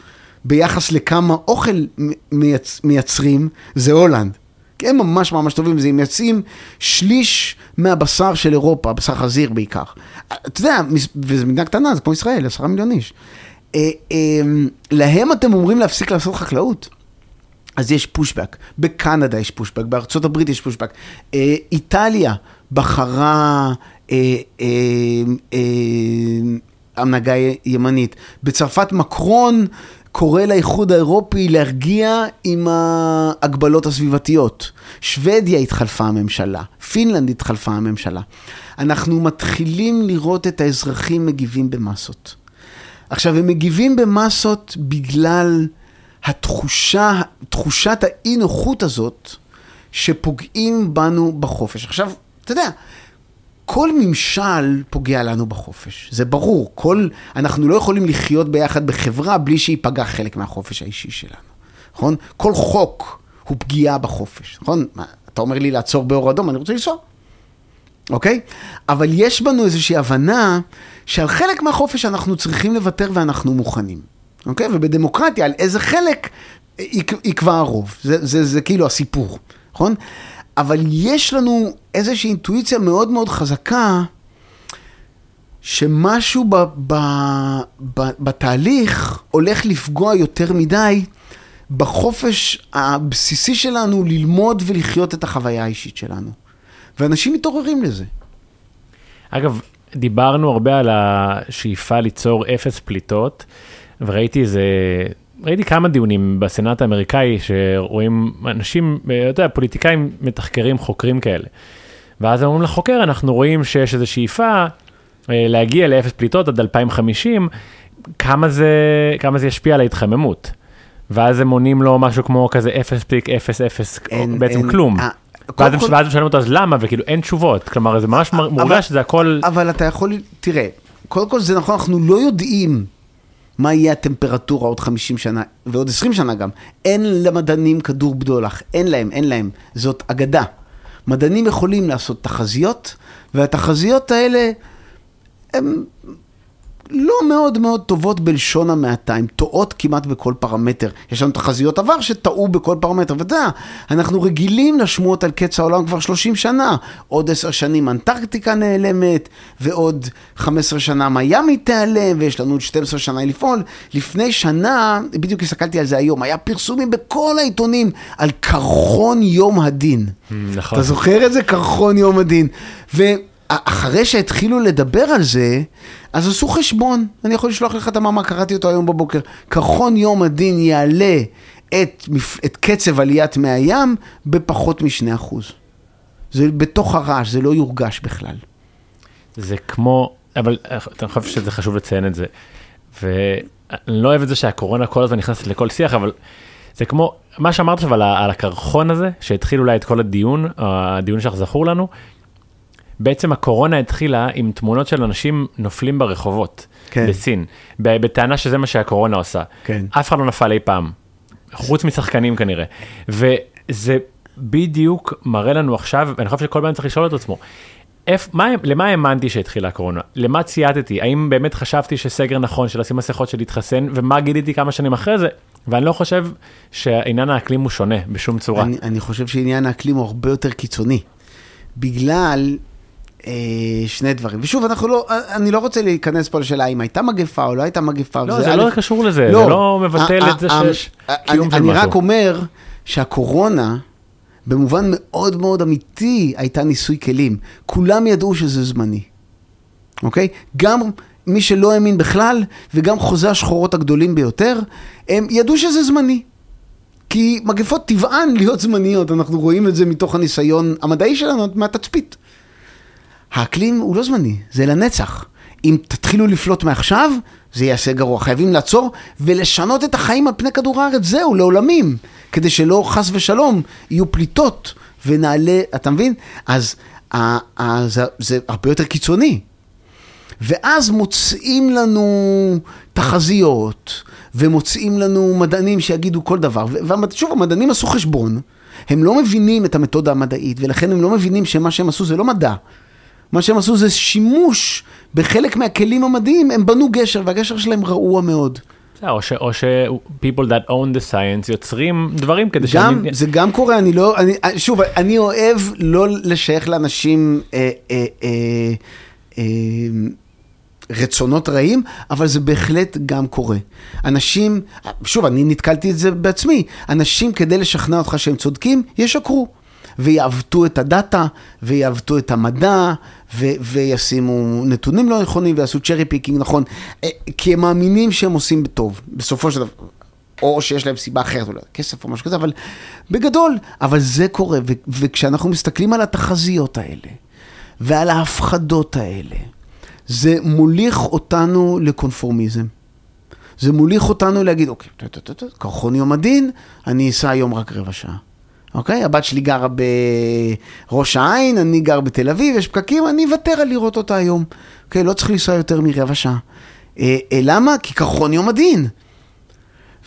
ביחס לכמה אוכל מייצ... מייצרים, זה הולנד. הם ממש ממש טובים, זה הם מייצאים שליש מהבשר של אירופה, בשר חזיר בעיקר. אתה יודע, וזו מדינה קטנה, זה כמו ישראל, עשרה מיליון איש. אה, אה, להם אתם אומרים להפסיק לעשות חקלאות. אז יש פושבק, בקנדה יש פושבק, בארצות הברית יש פושבק. אה, איטליה בחרה אה, אה, אה, הנהגה ימנית. בצרפת מקרון קורא לאיחוד האירופי להרגיע עם ההגבלות הסביבתיות. שוודיה התחלפה הממשלה, פינלנד התחלפה הממשלה. אנחנו מתחילים לראות את האזרחים מגיבים במסות. עכשיו, הם מגיבים במסות בגלל התחושה, תחושת האי נוחות הזאת, שפוגעים בנו בחופש. עכשיו, אתה יודע, כל ממשל פוגע לנו בחופש, זה ברור. כל, אנחנו לא יכולים לחיות ביחד בחברה בלי שייפגע חלק מהחופש האישי שלנו, נכון? כל חוק הוא פגיעה בחופש, נכון? מה, אתה אומר לי לעצור באור אדום, אני רוצה לנסוע, אוקיי? אבל יש בנו איזושהי הבנה שעל חלק מהחופש אנחנו צריכים לוותר ואנחנו מוכנים, אוקיי? ובדמוקרטיה, על איזה חלק יקבע הרוב, זה, זה, זה כאילו הסיפור, נכון? אבל יש לנו איזושהי אינטואיציה מאוד מאוד חזקה, שמשהו ב, ב, ב, בתהליך הולך לפגוע יותר מדי בחופש הבסיסי שלנו ללמוד ולחיות את החוויה האישית שלנו. ואנשים מתעוררים לזה. אגב, דיברנו הרבה על השאיפה ליצור אפס פליטות, וראיתי איזה, ראיתי כמה דיונים בסנאט האמריקאי שרואים אנשים, אתה יודע, פוליטיקאים מתחקרים, חוקרים כאלה. ואז הם אומרים לחוקר, אנחנו רואים שיש איזו שאיפה אה, להגיע לאפס פליטות עד 2050, כמה זה, כמה זה ישפיע על ההתחממות. ואז הם עונים לו משהו כמו כזה 0.00, אין- בעצם אין- כלום. אה, ואז הם כל- הם שואלים אותו אז למה וכאילו אין תשובות כלומר זה ממש אבל- מורגש שזה הכל אבל אתה יכול, תראה, קודם כל זה נכון, אנחנו לא יודעים מה יהיה הטמפרטורה עוד 50 שנה, ועוד 20 שנה גם. אין למדענים כדור בדולח, אין להם, אין להם. זאת אגדה. מדענים יכולים לעשות תחזיות, והתחזיות האלה הן לא מאוד מאוד טובות בלשון המעטה, הן טועות כמעט בכל פרמטר. יש לנו תחזיות עבר שטעו בכל פרמטר, ואתה יודע, אנחנו רגילים לשמועות על קץ העולם כבר 30 שנה. עוד 10 שנים אנטרקטיקה נעלמת, ועוד 15 שנה מיאמי תיעלם, ויש לנו עוד 12 שנה לפעול. לפני שנה, בדיוק הסתכלתי על זה היום, היה פרסומים בכל העיתונים על קרחון יום הדין. נכון. אתה זוכר את זה? קרחון יום הדין. ואחרי שהתחילו לדבר על זה, אז עשו חשבון. אני יכול לשלוח לך את המאמר, קראתי אותו היום בבוקר. קרחון יום הדין יעלה את, את קצב עליית מי הים בפחות מ-2%. זה בתוך הרעש, זה לא יורגש בכלל. זה כמו, אבל אני חושב שזה חשוב לציין את זה. ואני לא אוהב את זה שהקורונה כל הזמן נכנסת לכל שיח, אבל זה כמו, מה שאמרת עכשיו על, הקרחון הזה, שהתחיל אולי את כל הדיון, הדיון שלך זכור לנו, בעצם הקורונה התחילה עם תמונות של אנשים נופלים ברחובות, כן. בסין, בטענה שזה מה שהקורונה עושה. כן. אף אחד לא נפל אי פעם, חוץ משחקנים כנראה. וזה בדיוק מראה לנו עכשיו, ואני חושב שכל פעם צריך לשאול את עצמו, איפ, מה, למה האמנתי שהתחילה הקורונה? למה צייתתי? האם באמת חשבתי שסגר נכון, של לשים מסכות, של להתחסן, ומה גיליתי כמה שנים אחרי זה? ואני לא חושב שעניין האקלים הוא שונה בשום צורה. אני, אני חושב שעניין האקלים הוא הרבה יותר קיצוני. בגלל שני דברים. ושוב, אנחנו לא, אני לא רוצה להיכנס פה לשאלה אם הייתה מגפה או לא הייתה מגפה. לא, זה לא קשור לזה, זה לא מבטל את זה שיש קיום של אני, אני משהו. רק אומר שהקורונה, במובן מאוד מאוד אמיתי, הייתה ניסוי כלים. כולם ידעו שזה זמני, אוקיי? גם מי שלא האמין בכלל, וגם חוזי השחורות הגדולים ביותר, הם ידעו שזה זמני. כי מגפות טבען להיות זמניות, אנחנו רואים את זה מתוך הניסיון המדעי שלנו, מהתצפית. האקלים הוא לא זמני, זה לנצח. אם תתחילו לפלוט מעכשיו, זה יעשה גרוע. חייבים לעצור ולשנות את החיים על פני כדור הארץ, זהו, לעולמים. כדי שלא חס ושלום יהיו פליטות ונעלה, אתה מבין? אז זה, זה הרבה יותר קיצוני. ואז מוצאים לנו תחזיות, ומוצאים לנו מדענים שיגידו כל דבר. ושוב, המדענים עשו חשבון, הם לא מבינים את המתודה המדעית, ולכן הם לא מבינים שמה שהם עשו זה לא מדע. מה שהם עשו זה שימוש בחלק מהכלים המדעיים, הם בנו גשר, והגשר שלהם רעוע מאוד. או ש- או ש- people that own the science יוצרים דברים כדי גם, שאני- זה גם קורה, אני לא, אני, שוב, אני אוהב לא לשייך לאנשים אה, אה, אה, אה, רצונות רעים, אבל זה בהחלט גם קורה. אנשים, שוב, אני נתקלתי את זה בעצמי, אנשים כדי לשכנע אותך שהם צודקים, ישקרו. ויעוותו את הדאטה, ויעוותו את המדע, ו- וישימו נתונים לא נכונים, ויעשו cherry picking נכון, אה, כי הם מאמינים שהם עושים טוב, בסופו של דבר. או שיש להם סיבה אחרת, אולי כסף או משהו כזה, אבל בגדול, אבל זה קורה, ו- וכשאנחנו מסתכלים על התחזיות האלה, ועל ההפחדות האלה, זה מוליך אותנו לקונפורמיזם. זה מוליך אותנו להגיד, אוקיי, קרחון יום הדין, אני אסע היום רק רבע שעה. אוקיי? הבת שלי גרה בראש העין, אני גר בתל אביב, יש פקקים, אני אוותר על לראות אותה היום. אוקיי? לא צריך לנסוע יותר מרבע שעה. אה, אה, למה? כי קרחון יום הדין.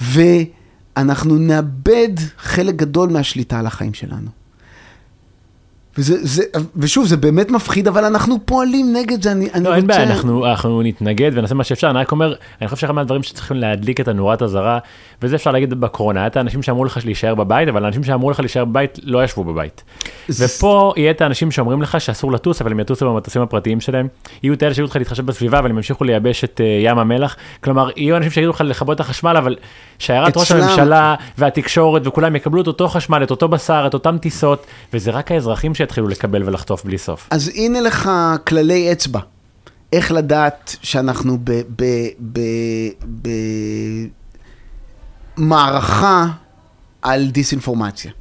ואנחנו נאבד חלק גדול מהשליטה על החיים שלנו. וזה, זה, ושוב, זה באמת מפחיד, אבל אנחנו פועלים נגד זה. אני, אני לא, אין רוצה... בעיה, אנחנו, אנחנו נתנגד ונעשה מה שאפשר, אני רק אומר, אני חושב שאחד מהדברים שצריכים להדליק את הנורת אזהרה, וזה אפשר להגיד בקורונה, היה את האנשים שאמרו לך להישאר בבית, אבל האנשים שאמרו לך להישאר בבית לא ישבו בבית. זה- ופה יהיה את האנשים שאומרים לך שאסור לטוס, אבל הם יטוסו במטוסים הפרטיים שלהם, יהיו את אלה שיגידו לך להתחשב בסביבה, אבל הם ימשיכו לייבש את אה, ים המלח, כלומר, יהיו אנשים שיגידו לך לכבות את החשמל, אבל שיירת ראש הממשלה והתקשורת וכולם יקבלו את אותו חשמל, את אותו בשר, את אותם טיסות, וזה רק האזרחים שיתחילו לקבל ולחטוף בלי סוף. אז הנה לך כללי אצבע. איך לדעת שאנחנו ב... ב, ב, ב מערכה על דיסאינפורמציה,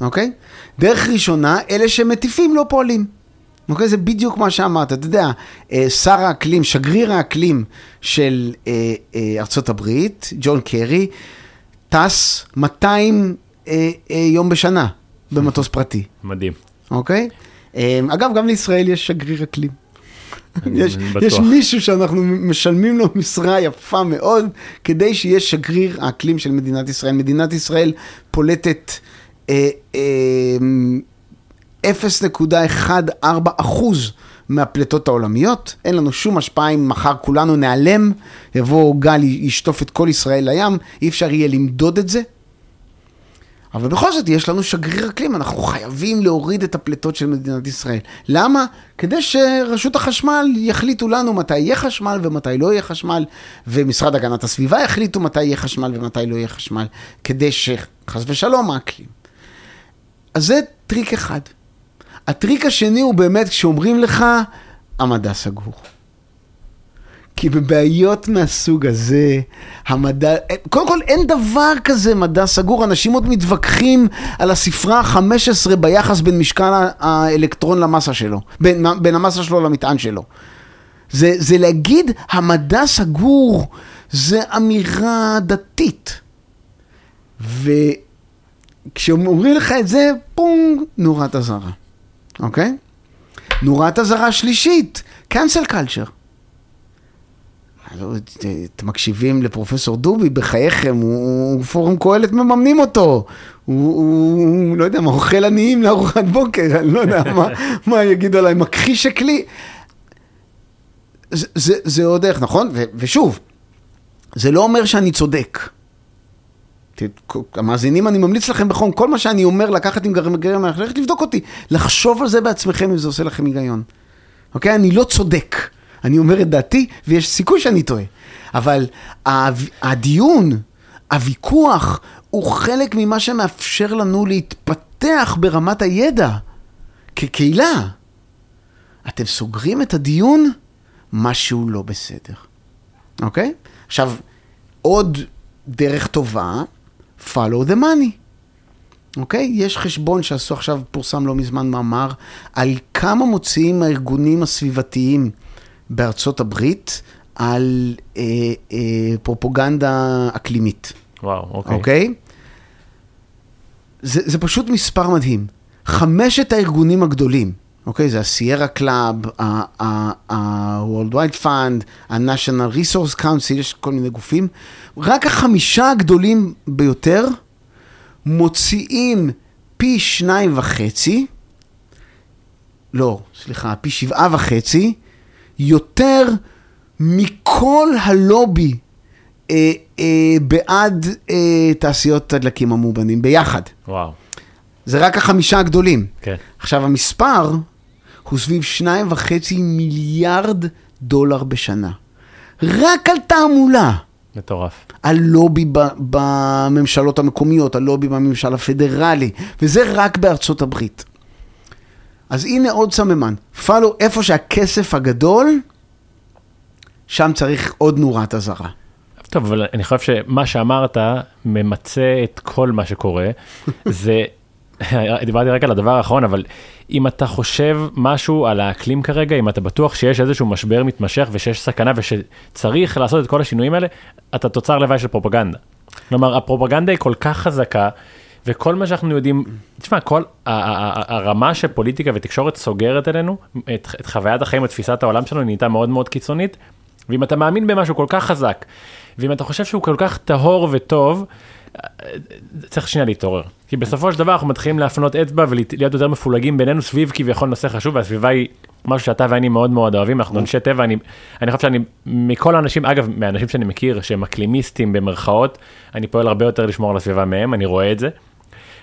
אוקיי? דרך ראשונה, אלה שמטיפים לא פועלים. אוקיי? זה בדיוק מה שאמרת. אתה יודע, אה, שר האקלים, שגריר האקלים של אה, אה, ארצות הברית, ג'ון קרי, טס 200 אה, אה, יום בשנה במטוס פרטי. מדהים. אוקיי? אמ, אגב, גם לישראל יש שגריר אקלים. יש. יש מישהו שאנחנו משלמים לו משרה יפה מאוד, כדי שיהיה שגריר האקלים של מדינת ישראל. מדינת ישראל פולטת אה, אה, 0.14 אחוז מהפליטות העולמיות. אין לנו שום השפעה אם מחר כולנו ניעלם, יבוא גל ישטוף את כל ישראל לים, אי אפשר יהיה למדוד את זה. אבל בכל זאת יש לנו שגריר אקלים, אנחנו חייבים להוריד את הפליטות של מדינת ישראל. למה? כדי שרשות החשמל יחליטו לנו מתי יהיה חשמל ומתי לא יהיה חשמל, ומשרד הגנת הסביבה יחליטו מתי יהיה חשמל ומתי לא יהיה חשמל, כדי שחס ושלום האקלים. אז זה טריק אחד. הטריק השני הוא באמת כשאומרים לך, המדע סגור. כי בבעיות מהסוג הזה, המדע, קודם כל אין דבר כזה מדע סגור, אנשים עוד מתווכחים על הספרה ה-15 ביחס בין משקל האלקטרון למסה שלו, בין, בין המסה שלו למטען שלו. זה, זה להגיד המדע סגור, זה אמירה דתית. וכשאומרים לך את זה, פונג, נורת אזהרה, אוקיי? נורת אזהרה שלישית, cancel culture. אתם מקשיבים לפרופסור דובי, בחייכם, הוא, הוא פורום קהלת מממנים אותו. הוא, הוא, לא יודע מה, אוכל עניים לארוחת בוקר, אני לא יודע מה, מה יגידו עליי, מכחיש שקלי. זה, זה, זה עוד איך, נכון? ו, ושוב, זה לא אומר שאני צודק. המאזינים, אני ממליץ לכם בחום, כל מה שאני אומר, לקחת עם גרם גרם, ללכת לבדוק אותי, לחשוב על זה בעצמכם אם זה עושה לכם היגיון. אוקיי? אני לא צודק. אני אומר את דעתי, ויש סיכוי שאני טועה. אבל הדיון, הוויכוח, הוא חלק ממה שמאפשר לנו להתפתח ברמת הידע, כקהילה. אתם סוגרים את הדיון, משהו לא בסדר, אוקיי? עכשיו, עוד דרך טובה, follow the money. אוקיי? יש חשבון שעשו עכשיו, פורסם לא מזמן מאמר, על כמה מוציאים הארגונים הסביבתיים בארצות הברית על אה, אה, פרופוגנדה אקלימית. וואו, אוקיי. אוקיי? זה, זה פשוט מספר מדהים. חמשת הארגונים הגדולים, אוקיי? זה ה-Sierra Club, ה-World Wide Fund, ה-National Resource Council, יש כל מיני גופים. רק החמישה הגדולים ביותר מוציאים פי שניים וחצי, לא, סליחה, פי שבעה וחצי, יותר מכל הלובי אה, אה, בעד אה, תעשיות הדלקים המאובנים, ביחד. וואו. זה רק החמישה הגדולים. כן. עכשיו, המספר הוא סביב שניים וחצי מיליארד דולר בשנה. רק על תעמולה. מטורף. הלובי בממשלות המקומיות, הלובי בממשל הפדרלי, וזה רק בארצות הברית. אז הנה עוד סממן. פאלו, איפה שהכסף הגדול, שם צריך עוד נורת אזהרה. טוב, אבל אני חושב שמה שאמרת ממצה את כל מה שקורה. זה, דיברתי רק על הדבר האחרון, אבל אם אתה חושב משהו על האקלים כרגע, אם אתה בטוח שיש איזשהו משבר מתמשך ושיש סכנה ושצריך לעשות את כל השינויים האלה, אתה תוצר לוואי של פרופגנדה. כלומר, הפרופגנדה היא כל כך חזקה, וכל מה שאנחנו יודעים, תשמע, כל הרמה שפוליטיקה ותקשורת סוגרת אלינו, את, את חוויית החיים, את תפיסת העולם שלנו, נהייתה מאוד מאוד קיצונית, ואם אתה מאמין במשהו כל כך חזק, ואם אתה חושב שהוא כל כך טהור וטוב, צריך שנייה להתעורר. כי בסופו של דבר אנחנו מתחילים להפנות אצבע ולהיות יותר מפולגים בינינו סביב כביכול נושא חשוב, והסביבה היא משהו שאתה ואני מאוד מאוד אוהבים, אנחנו אנשי טבע, אני, אני חושב שאני, מכל האנשים, אגב, מהאנשים שאני מכיר שהם אקלימיסטים במרכאות, אני פועל הרבה יותר לשמור על הסביבה מהם, אני רואה את זה.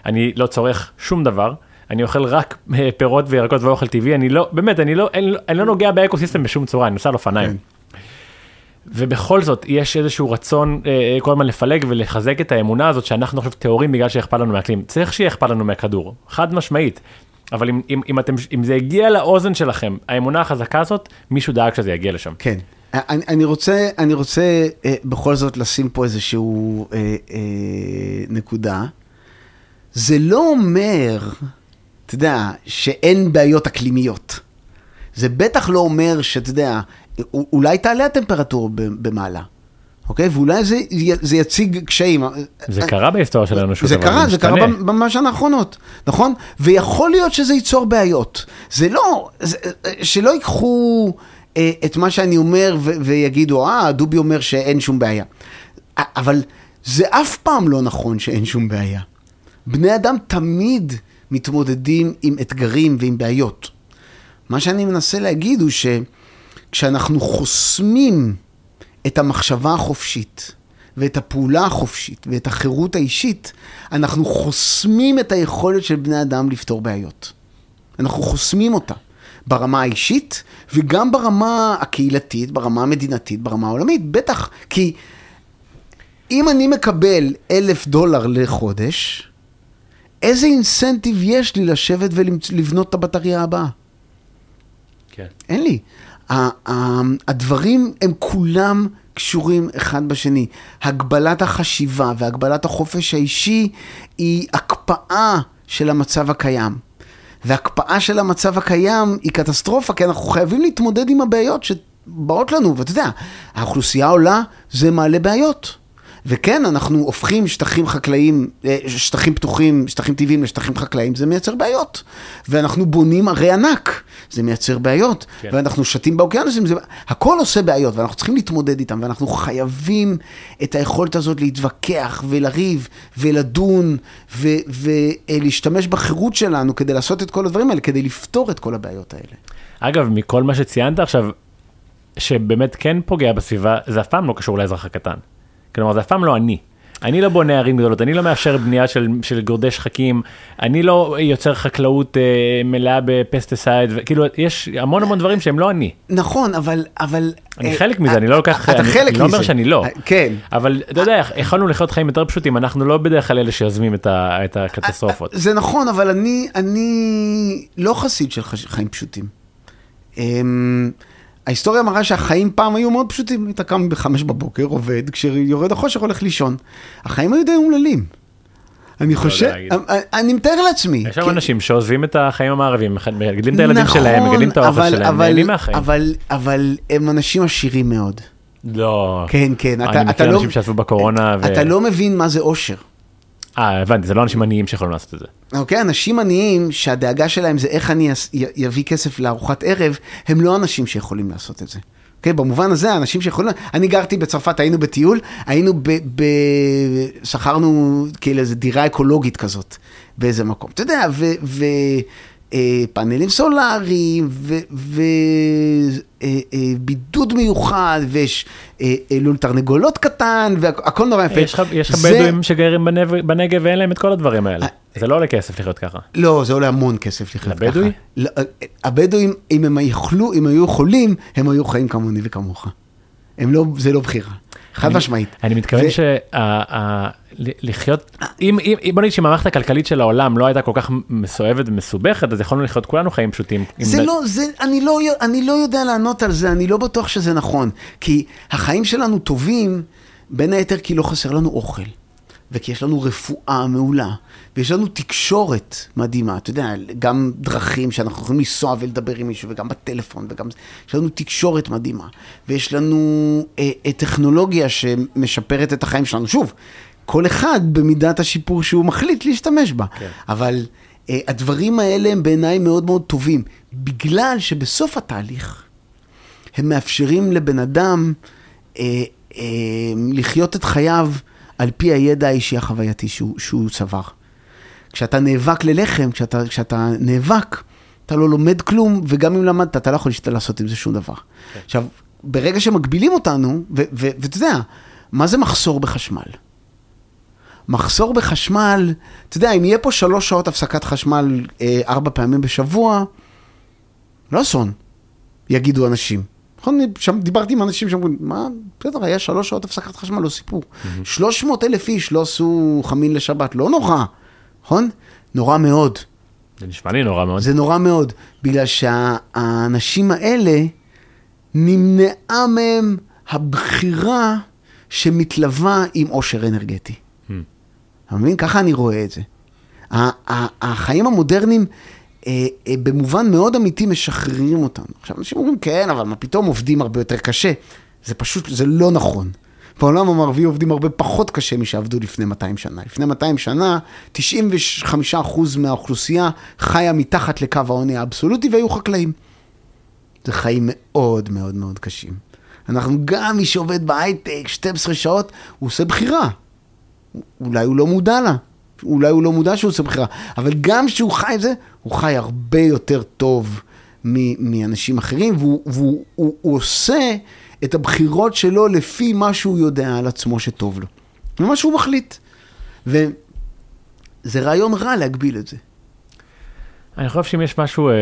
אני לא צורך שום דבר, אני אוכל רק אה, פירות וירקות ואוכל טבעי, אני לא, באמת, אני לא, אני, אני לא נוגע באקוסיסטם בשום צורה, אני נוסע על אופניים. כן. ובכל זאת יש איזשהו רצון אה, אה, כל הזמן לפלג ולחזק את האמונה הזאת שאנחנו עכשיו טהורים בגלל שאכפת לנו מהאקלים. צריך שיהיה אכפת לנו מהכדור, חד משמעית. אבל אם, אם, אם, אתם, אם זה הגיע לאוזן שלכם, האמונה החזקה הזאת, מישהו דאג שזה יגיע לשם. כן. אני, אני רוצה, אני רוצה אה, בכל זאת לשים פה איזשהו אה, אה, נקודה. זה לא אומר, אתה יודע, שאין בעיות אקלימיות. זה בטח לא אומר שאתה יודע, אולי תעלה הטמפרטורה במעלה. אוקיי? ואולי זה, זה יציג קשיים. זה קרה בהיסטוריה של האנושות, זה קרה, זה קרה ממש שנה האחרונות, נכון? ויכול להיות שזה ייצור בעיות. זה לא, זה, שלא ייקחו אה, את מה שאני אומר ו- ויגידו, אה, דובי אומר שאין שום בעיה. אבל זה אף פעם לא נכון שאין שום בעיה. בני אדם תמיד מתמודדים עם אתגרים ועם בעיות. מה שאני מנסה להגיד הוא ש... כשאנחנו חוסמים את המחשבה החופשית, ואת הפעולה החופשית, ואת החירות האישית, אנחנו חוסמים את היכולת של בני אדם לפתור בעיות. אנחנו חוסמים אותה. ברמה האישית, וגם ברמה הקהילתית, ברמה המדינתית, ברמה העולמית. בטח, כי אם אני מקבל אלף דולר לחודש, איזה אינסנטיב יש לי לשבת ולבנות את הבטריה הבאה? כן. אין לי. הדברים הם כולם קשורים אחד בשני. הגבלת החשיבה והגבלת החופש האישי היא הקפאה של המצב הקיים. והקפאה של המצב הקיים היא קטסטרופה, כי אנחנו חייבים להתמודד עם הבעיות שבאות לנו, ואתה יודע, האוכלוסייה עולה, זה מעלה בעיות. וכן, אנחנו הופכים שטחים חקלאיים, אה, שטחים פתוחים, שטחים טבעיים לשטחים חקלאיים, זה מייצר בעיות. ואנחנו בונים ערי ענק, זה מייצר בעיות. כן. כן. ואנחנו שתים באוקיינוסים, זה... הכל עושה בעיות, ואנחנו צריכים להתמודד איתם, ואנחנו חייבים את היכולת הזאת להתווכח ולריב ולדון ו- ולהשתמש בחירות שלנו כדי לעשות את כל הדברים האלה, כדי לפתור את כל הבעיות האלה. אגב, מכל מה שציינת עכשיו, שבאמת כן פוגע בסביבה, זה אף פעם לא קשור לאזרח הקטן. כלומר, זה אף פעם לא אני. אני לא בונה ערים גדולות, אני לא מאפשר בנייה של, של גורדי שחקים, אני לא יוצר חקלאות אה, מלאה בפסטיסייד, כאילו, יש המון המון דברים שהם לא אני. נכון, אבל... אבל אני אה, חלק מזה, אה, אני לא לוקח, אתה אני, חלק אני לא אומר מזה. שאני לא. אה, כן. אבל אתה יודע, יכולנו לחיות חיים יותר פשוטים, אנחנו לא בדרך כלל אלה שיוזמים את, ה, את הקטסטרופות. זה נכון, אבל אני, אני לא חסיד של חיים פשוטים. ההיסטוריה מראה שהחיים פעם היו מאוד פשוטים. היית קם בחמש בבוקר, עובד, כשיורד החושך הולך לישון. החיים היו די אומללים. אני חושב, להגיד. אני- אני מתאר לעצמי. יש שם אנשים שעוזבים את החיים המערביים, מגדלים את הילדים שלהם, נכון, מגדלים את האוכל שלהם, נהנים מהחיים. אבל, אבל הם אנשים עשירים מאוד. לא. כן, כן. אתה, אני מכיר לא, אנשים שעשו בקורונה. אתה לא מבין מה זה אושר. אה, הבנתי, זה לא אנשים עניים שיכולים לעשות את זה. אוקיי, אנשים עניים שהדאגה שלהם זה איך אני יביא כסף לארוחת ערב, הם לא אנשים שיכולים לעשות את זה. אוקיי, במובן הזה, האנשים שיכולים... אני גרתי בצרפת, היינו בטיול, היינו ב... ב... שכרנו כאילו איזו דירה אקולוגית כזאת, באיזה מקום. אתה יודע, ו... ו... אה, פאנלים סולאריים, ובידוד מיוחד, ויש אה, אה, לול תרנגולות קטן, והכל נורא יפה. יש לך זה- בדואים שגרים בנב- בנגב ואין להם את כל הדברים האלה. אה, זה לא עולה כסף לחיות ככה. לא, זה עולה המון כסף לחיות ככה. לבדואי? לא, הבדואים, אם הם יכלו, אם היו יכולים, הם היו חיים כמוני וכמוך. הם לא, זה לא בחירה. חד משמעית. אני מתכוון שלחיות, אם בוא נגיד שאם המערכת הכלכלית של העולם לא הייתה כל כך מסואבת ומסובכת, אז יכולנו לחיות כולנו חיים פשוטים. זה לא, לא, אני לא יודע לענות על זה, אני לא בטוח שזה נכון. כי החיים שלנו טובים, בין היתר כי לא חסר לנו אוכל. וכי יש לנו רפואה מעולה, ויש לנו תקשורת מדהימה, אתה יודע, גם דרכים שאנחנו יכולים לנסוע ולדבר עם מישהו, וגם בטלפון, וגם... יש לנו תקשורת מדהימה, ויש לנו אה, אה, טכנולוגיה שמשפרת את החיים שלנו. שוב, כל אחד במידת השיפור שהוא מחליט להשתמש בה. כן. אבל אה, הדברים האלה הם בעיניי מאוד מאוד טובים, בגלל שבסוף התהליך הם מאפשרים לבן אדם אה, אה, לחיות את חייו על פי הידע האישי החווייתי שהוא, שהוא צבר. כשאתה נאבק ללחם, כשאתה, כשאתה נאבק, אתה לא לומד כלום, וגם אם למדת, אתה לא יכול לעשות עם זה שום דבר. כן. עכשיו, ברגע שמגבילים אותנו, ואתה יודע, מה זה מחסור בחשמל? מחסור בחשמל, אתה יודע, אם יהיה פה שלוש שעות הפסקת חשמל אה, ארבע פעמים בשבוע, לא אסון, יגידו אנשים. נכון, שם דיברתי עם אנשים שאומרים, מה, בסדר, היה שלוש שעות הפסקת חשמל, לא סיפור. 300 אלף איש לא עשו חמין לשבת, לא נורא, נכון? נורא מאוד. זה נשמע לי נורא מאוד. זה נורא מאוד, בגלל שהאנשים האלה, נמנעה מהם הבחירה שמתלווה עם עושר אנרגטי. Hmm. אתה מבין? ככה אני רואה את זה. החיים המודרניים, אה, אה, במובן מאוד אמיתי, משחררים אותנו. עכשיו, אנשים אומרים, כן, אבל מה פתאום עובדים הרבה יותר קשה? זה פשוט, זה לא נכון. בעולם המערבי עובדים הרבה פחות קשה משעבדו לפני 200 שנה. לפני 200 שנה, 95% מהאוכלוסייה חיה מתחת לקו העוני האבסולוטי והיו חקלאים. זה חיים מאוד מאוד מאוד קשים. אנחנו, גם מי שעובד בהייטק 12 שעות, הוא עושה בחירה. אולי הוא לא מודע לה, אולי הוא לא מודע שהוא עושה בחירה, אבל גם כשהוא חי את זה, הוא חי הרבה יותר טוב מאנשים אחרים, והוא, והוא הוא, הוא עושה את הבחירות שלו לפי מה שהוא יודע על עצמו שטוב לו. ומה שהוא מחליט. וזה רעיון רע להגביל את זה. אני חושב שאם יש משהו אה,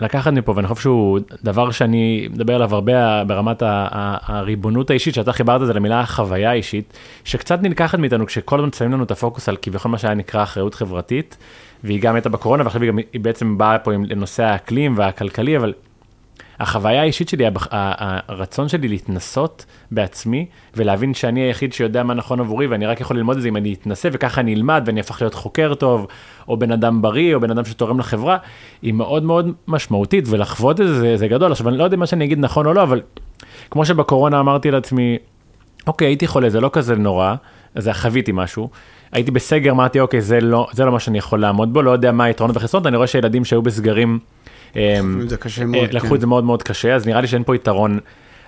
לקחת מפה, ואני חושב שהוא דבר שאני מדבר עליו הרבה ברמת ה- ה- הריבונות האישית, שאתה חיברת את זה למילה החוויה האישית, שקצת נלקחת מאיתנו כשכל הזמן שמים לנו את הפוקוס על כביכול מה שהיה נקרא אחריות חברתית, והיא גם הייתה בקורונה, ועכשיו היא, גם, היא בעצם באה פה עם נושא האקלים והכלכלי, אבל החוויה האישית שלי, הרצון שלי להתנסות בעצמי ולהבין שאני היחיד שיודע מה נכון עבורי ואני רק יכול ללמוד את זה אם אני אתנסה וככה אני אלמד ואני אהפך להיות חוקר טוב או בן אדם בריא או בן אדם שתורם לחברה, היא מאוד מאוד משמעותית ולחוות את זה זה, זה גדול. עכשיו אני לא יודע מה שאני אגיד נכון או לא, אבל כמו שבקורונה אמרתי לעצמי, אוקיי הייתי חולה זה לא כזה נורא, אז חוויתי משהו. הייתי בסגר אמרתי אוקיי זה לא זה לא מה שאני יכול לעמוד בו לא יודע מה היתרונות והחסרונות אני רואה שילדים שהיו בסגרים. זה קשה אה, מאוד, לקחו כן. את זה מאוד מאוד קשה אז נראה לי שאין פה יתרון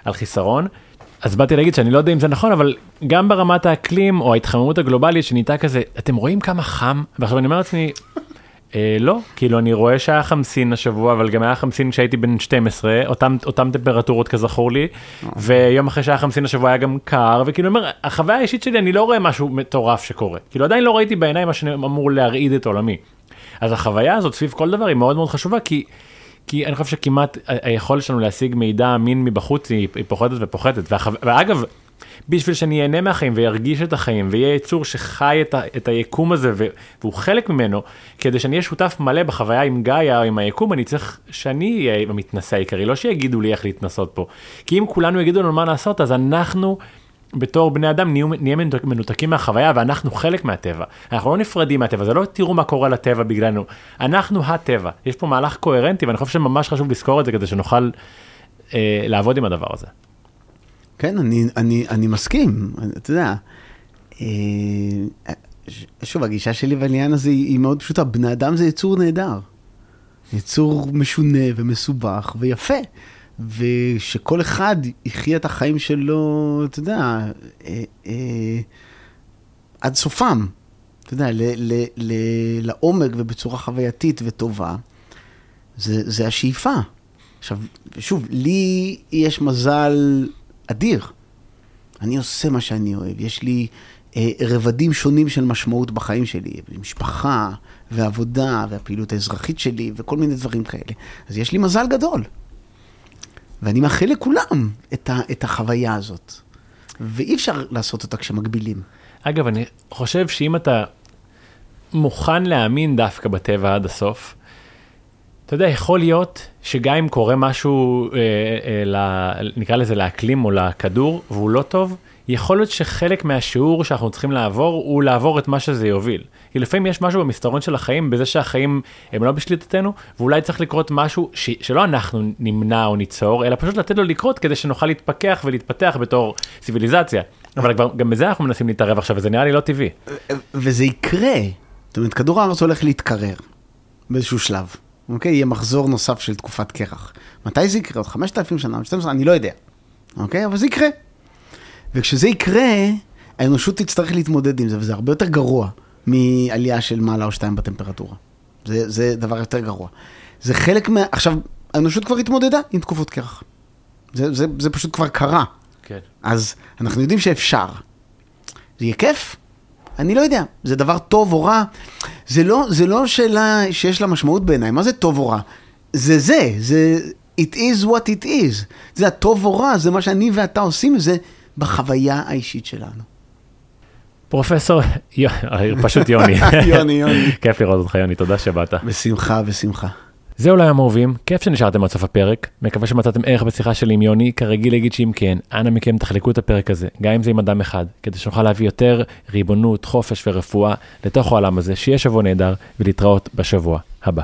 על חיסרון. אז באתי להגיד שאני לא יודע אם זה נכון אבל גם ברמת האקלים או ההתחממות הגלובלית שנהייתה כזה אתם רואים כמה חם ועכשיו אני אומר לעצמי. אה, לא כאילו אני רואה שהיה חמסין השבוע אבל גם היה חמסין כשהייתי בן 12 אותם אותם טמפרטורות כזכור לי ויום אחרי שהיה חמסין השבוע היה גם קר וכאילו אומר החוויה האישית שלי אני לא רואה משהו מטורף שקורה כאילו עדיין לא ראיתי בעיניים מה שאמור להרעיד את עולמי. אז החוויה הזאת סביב כל דבר היא מאוד מאוד חשובה כי כי אני חושב שכמעט היכולת שלנו להשיג מידע אמין מבחוץ היא, פוחתת ופוחתת. ואגב, בשביל שאני אהנה מהחיים וירגיש את החיים ויהיה יצור שחי את, ה... את היקום הזה. והוא חלק ממנו, כדי שאני אהיה שותף מלא בחוויה עם גאיה או עם היקום, אני צריך שאני אהיה המתנשא העיקרי, לא שיגידו לי איך להתנסות פה. כי אם כולנו יגידו לנו מה לעשות, אז אנחנו... בתור בני אדם נהיה מנותק- מנותקים מהחוויה ואנחנו חלק מהטבע. אנחנו לא נפרדים מהטבע, זה לא תראו מה קורה לטבע בגללנו. אנחנו הטבע. יש פה מהלך קוהרנטי ואני חושב שממש חשוב לזכור את זה כדי שנוכל אה, לעבוד עם הדבר הזה. כן, אני, אני, אני מסכים, אתה יודע. אה, שוב, הגישה שלי בעניין הזה היא מאוד פשוטה, בני אדם זה יצור נהדר. יצור משונה ומסובך ויפה. ושכל אחד יחיה את החיים שלו, אתה יודע, אה, אה, עד סופם. אתה יודע, ל, ל, ל, לעומק ובצורה חווייתית וטובה. זה, זה השאיפה. עכשיו, שוב, לי יש מזל אדיר. אני עושה מה שאני אוהב, יש לי אה, רבדים שונים של משמעות בחיים שלי, משפחה ועבודה והפעילות האזרחית שלי וכל מיני דברים כאלה. אז יש לי מזל גדול. ואני מאחל לכולם את, ה, את החוויה הזאת. ואי אפשר לעשות אותה כשמגבילים. אגב, אני חושב שאם אתה מוכן להאמין דווקא בטבע עד הסוף, אתה יודע, יכול להיות שגם אם קורה משהו, אה, אה, ל, נקרא לזה לאקלים או לכדור, והוא לא טוב, יכול להיות שחלק מהשיעור שאנחנו צריכים לעבור, הוא לעבור את מה שזה יוביל. כי לפעמים יש משהו במסתרון של החיים, בזה שהחיים הם לא בשליטתנו, ואולי צריך לקרות משהו ש, שלא אנחנו נמנע או ניצור, אלא פשוט לתת לו לקרות כדי שנוכל להתפכח ולהתפתח בתור ציוויליזציה. אבל כבר, גם בזה אנחנו מנסים להתערב עכשיו, וזה נראה לי לא טבעי. וזה יקרה. זאת אומרת, כדור הארץ הולך להתקרר באיזשהו שלב. אוקיי? יהיה מחזור נוסף של תקופת קרח. מתי זה יקרה? עוד 5,000 שנה, עוד 12, אני לא יודע. אוקיי? אבל זה יקרה. וכשזה יקרה, האנושות תצטרך להתמודד עם זה, וזה הרבה יותר גרוע מעלייה של מעלה או שתיים בטמפרטורה. זה, זה דבר יותר גרוע. זה חלק מה... עכשיו, האנושות כבר התמודדה עם תקופות קרח. זה, זה, זה פשוט כבר קרה. כן. אז אנחנו יודעים שאפשר. זה יהיה כיף? אני לא יודע. זה דבר טוב או רע? זה לא, זה לא שאלה שיש לה משמעות בעיניי. מה זה טוב או רע? זה זה, זה it is what it is. זה הטוב או רע, זה מה שאני ואתה עושים זה בחוויה האישית שלנו. פרופסור, י- פשוט יוני. יוני, יוני. כיף לראות אותך יוני, תודה שבאת. בשמחה, בשמחה. זהו להיום אהובים, כיף שנשארתם עד סוף הפרק, מקווה שמצאתם ערך בשיחה שלי עם יוני, כרגיל להגיד שאם כן, אנא מכם תחלקו את הפרק הזה, גם אם זה עם אדם אחד, כדי שנוכל להביא יותר ריבונות, חופש ורפואה לתוך העולם הזה, שיהיה שבוע נהדר, ולהתראות בשבוע הבא.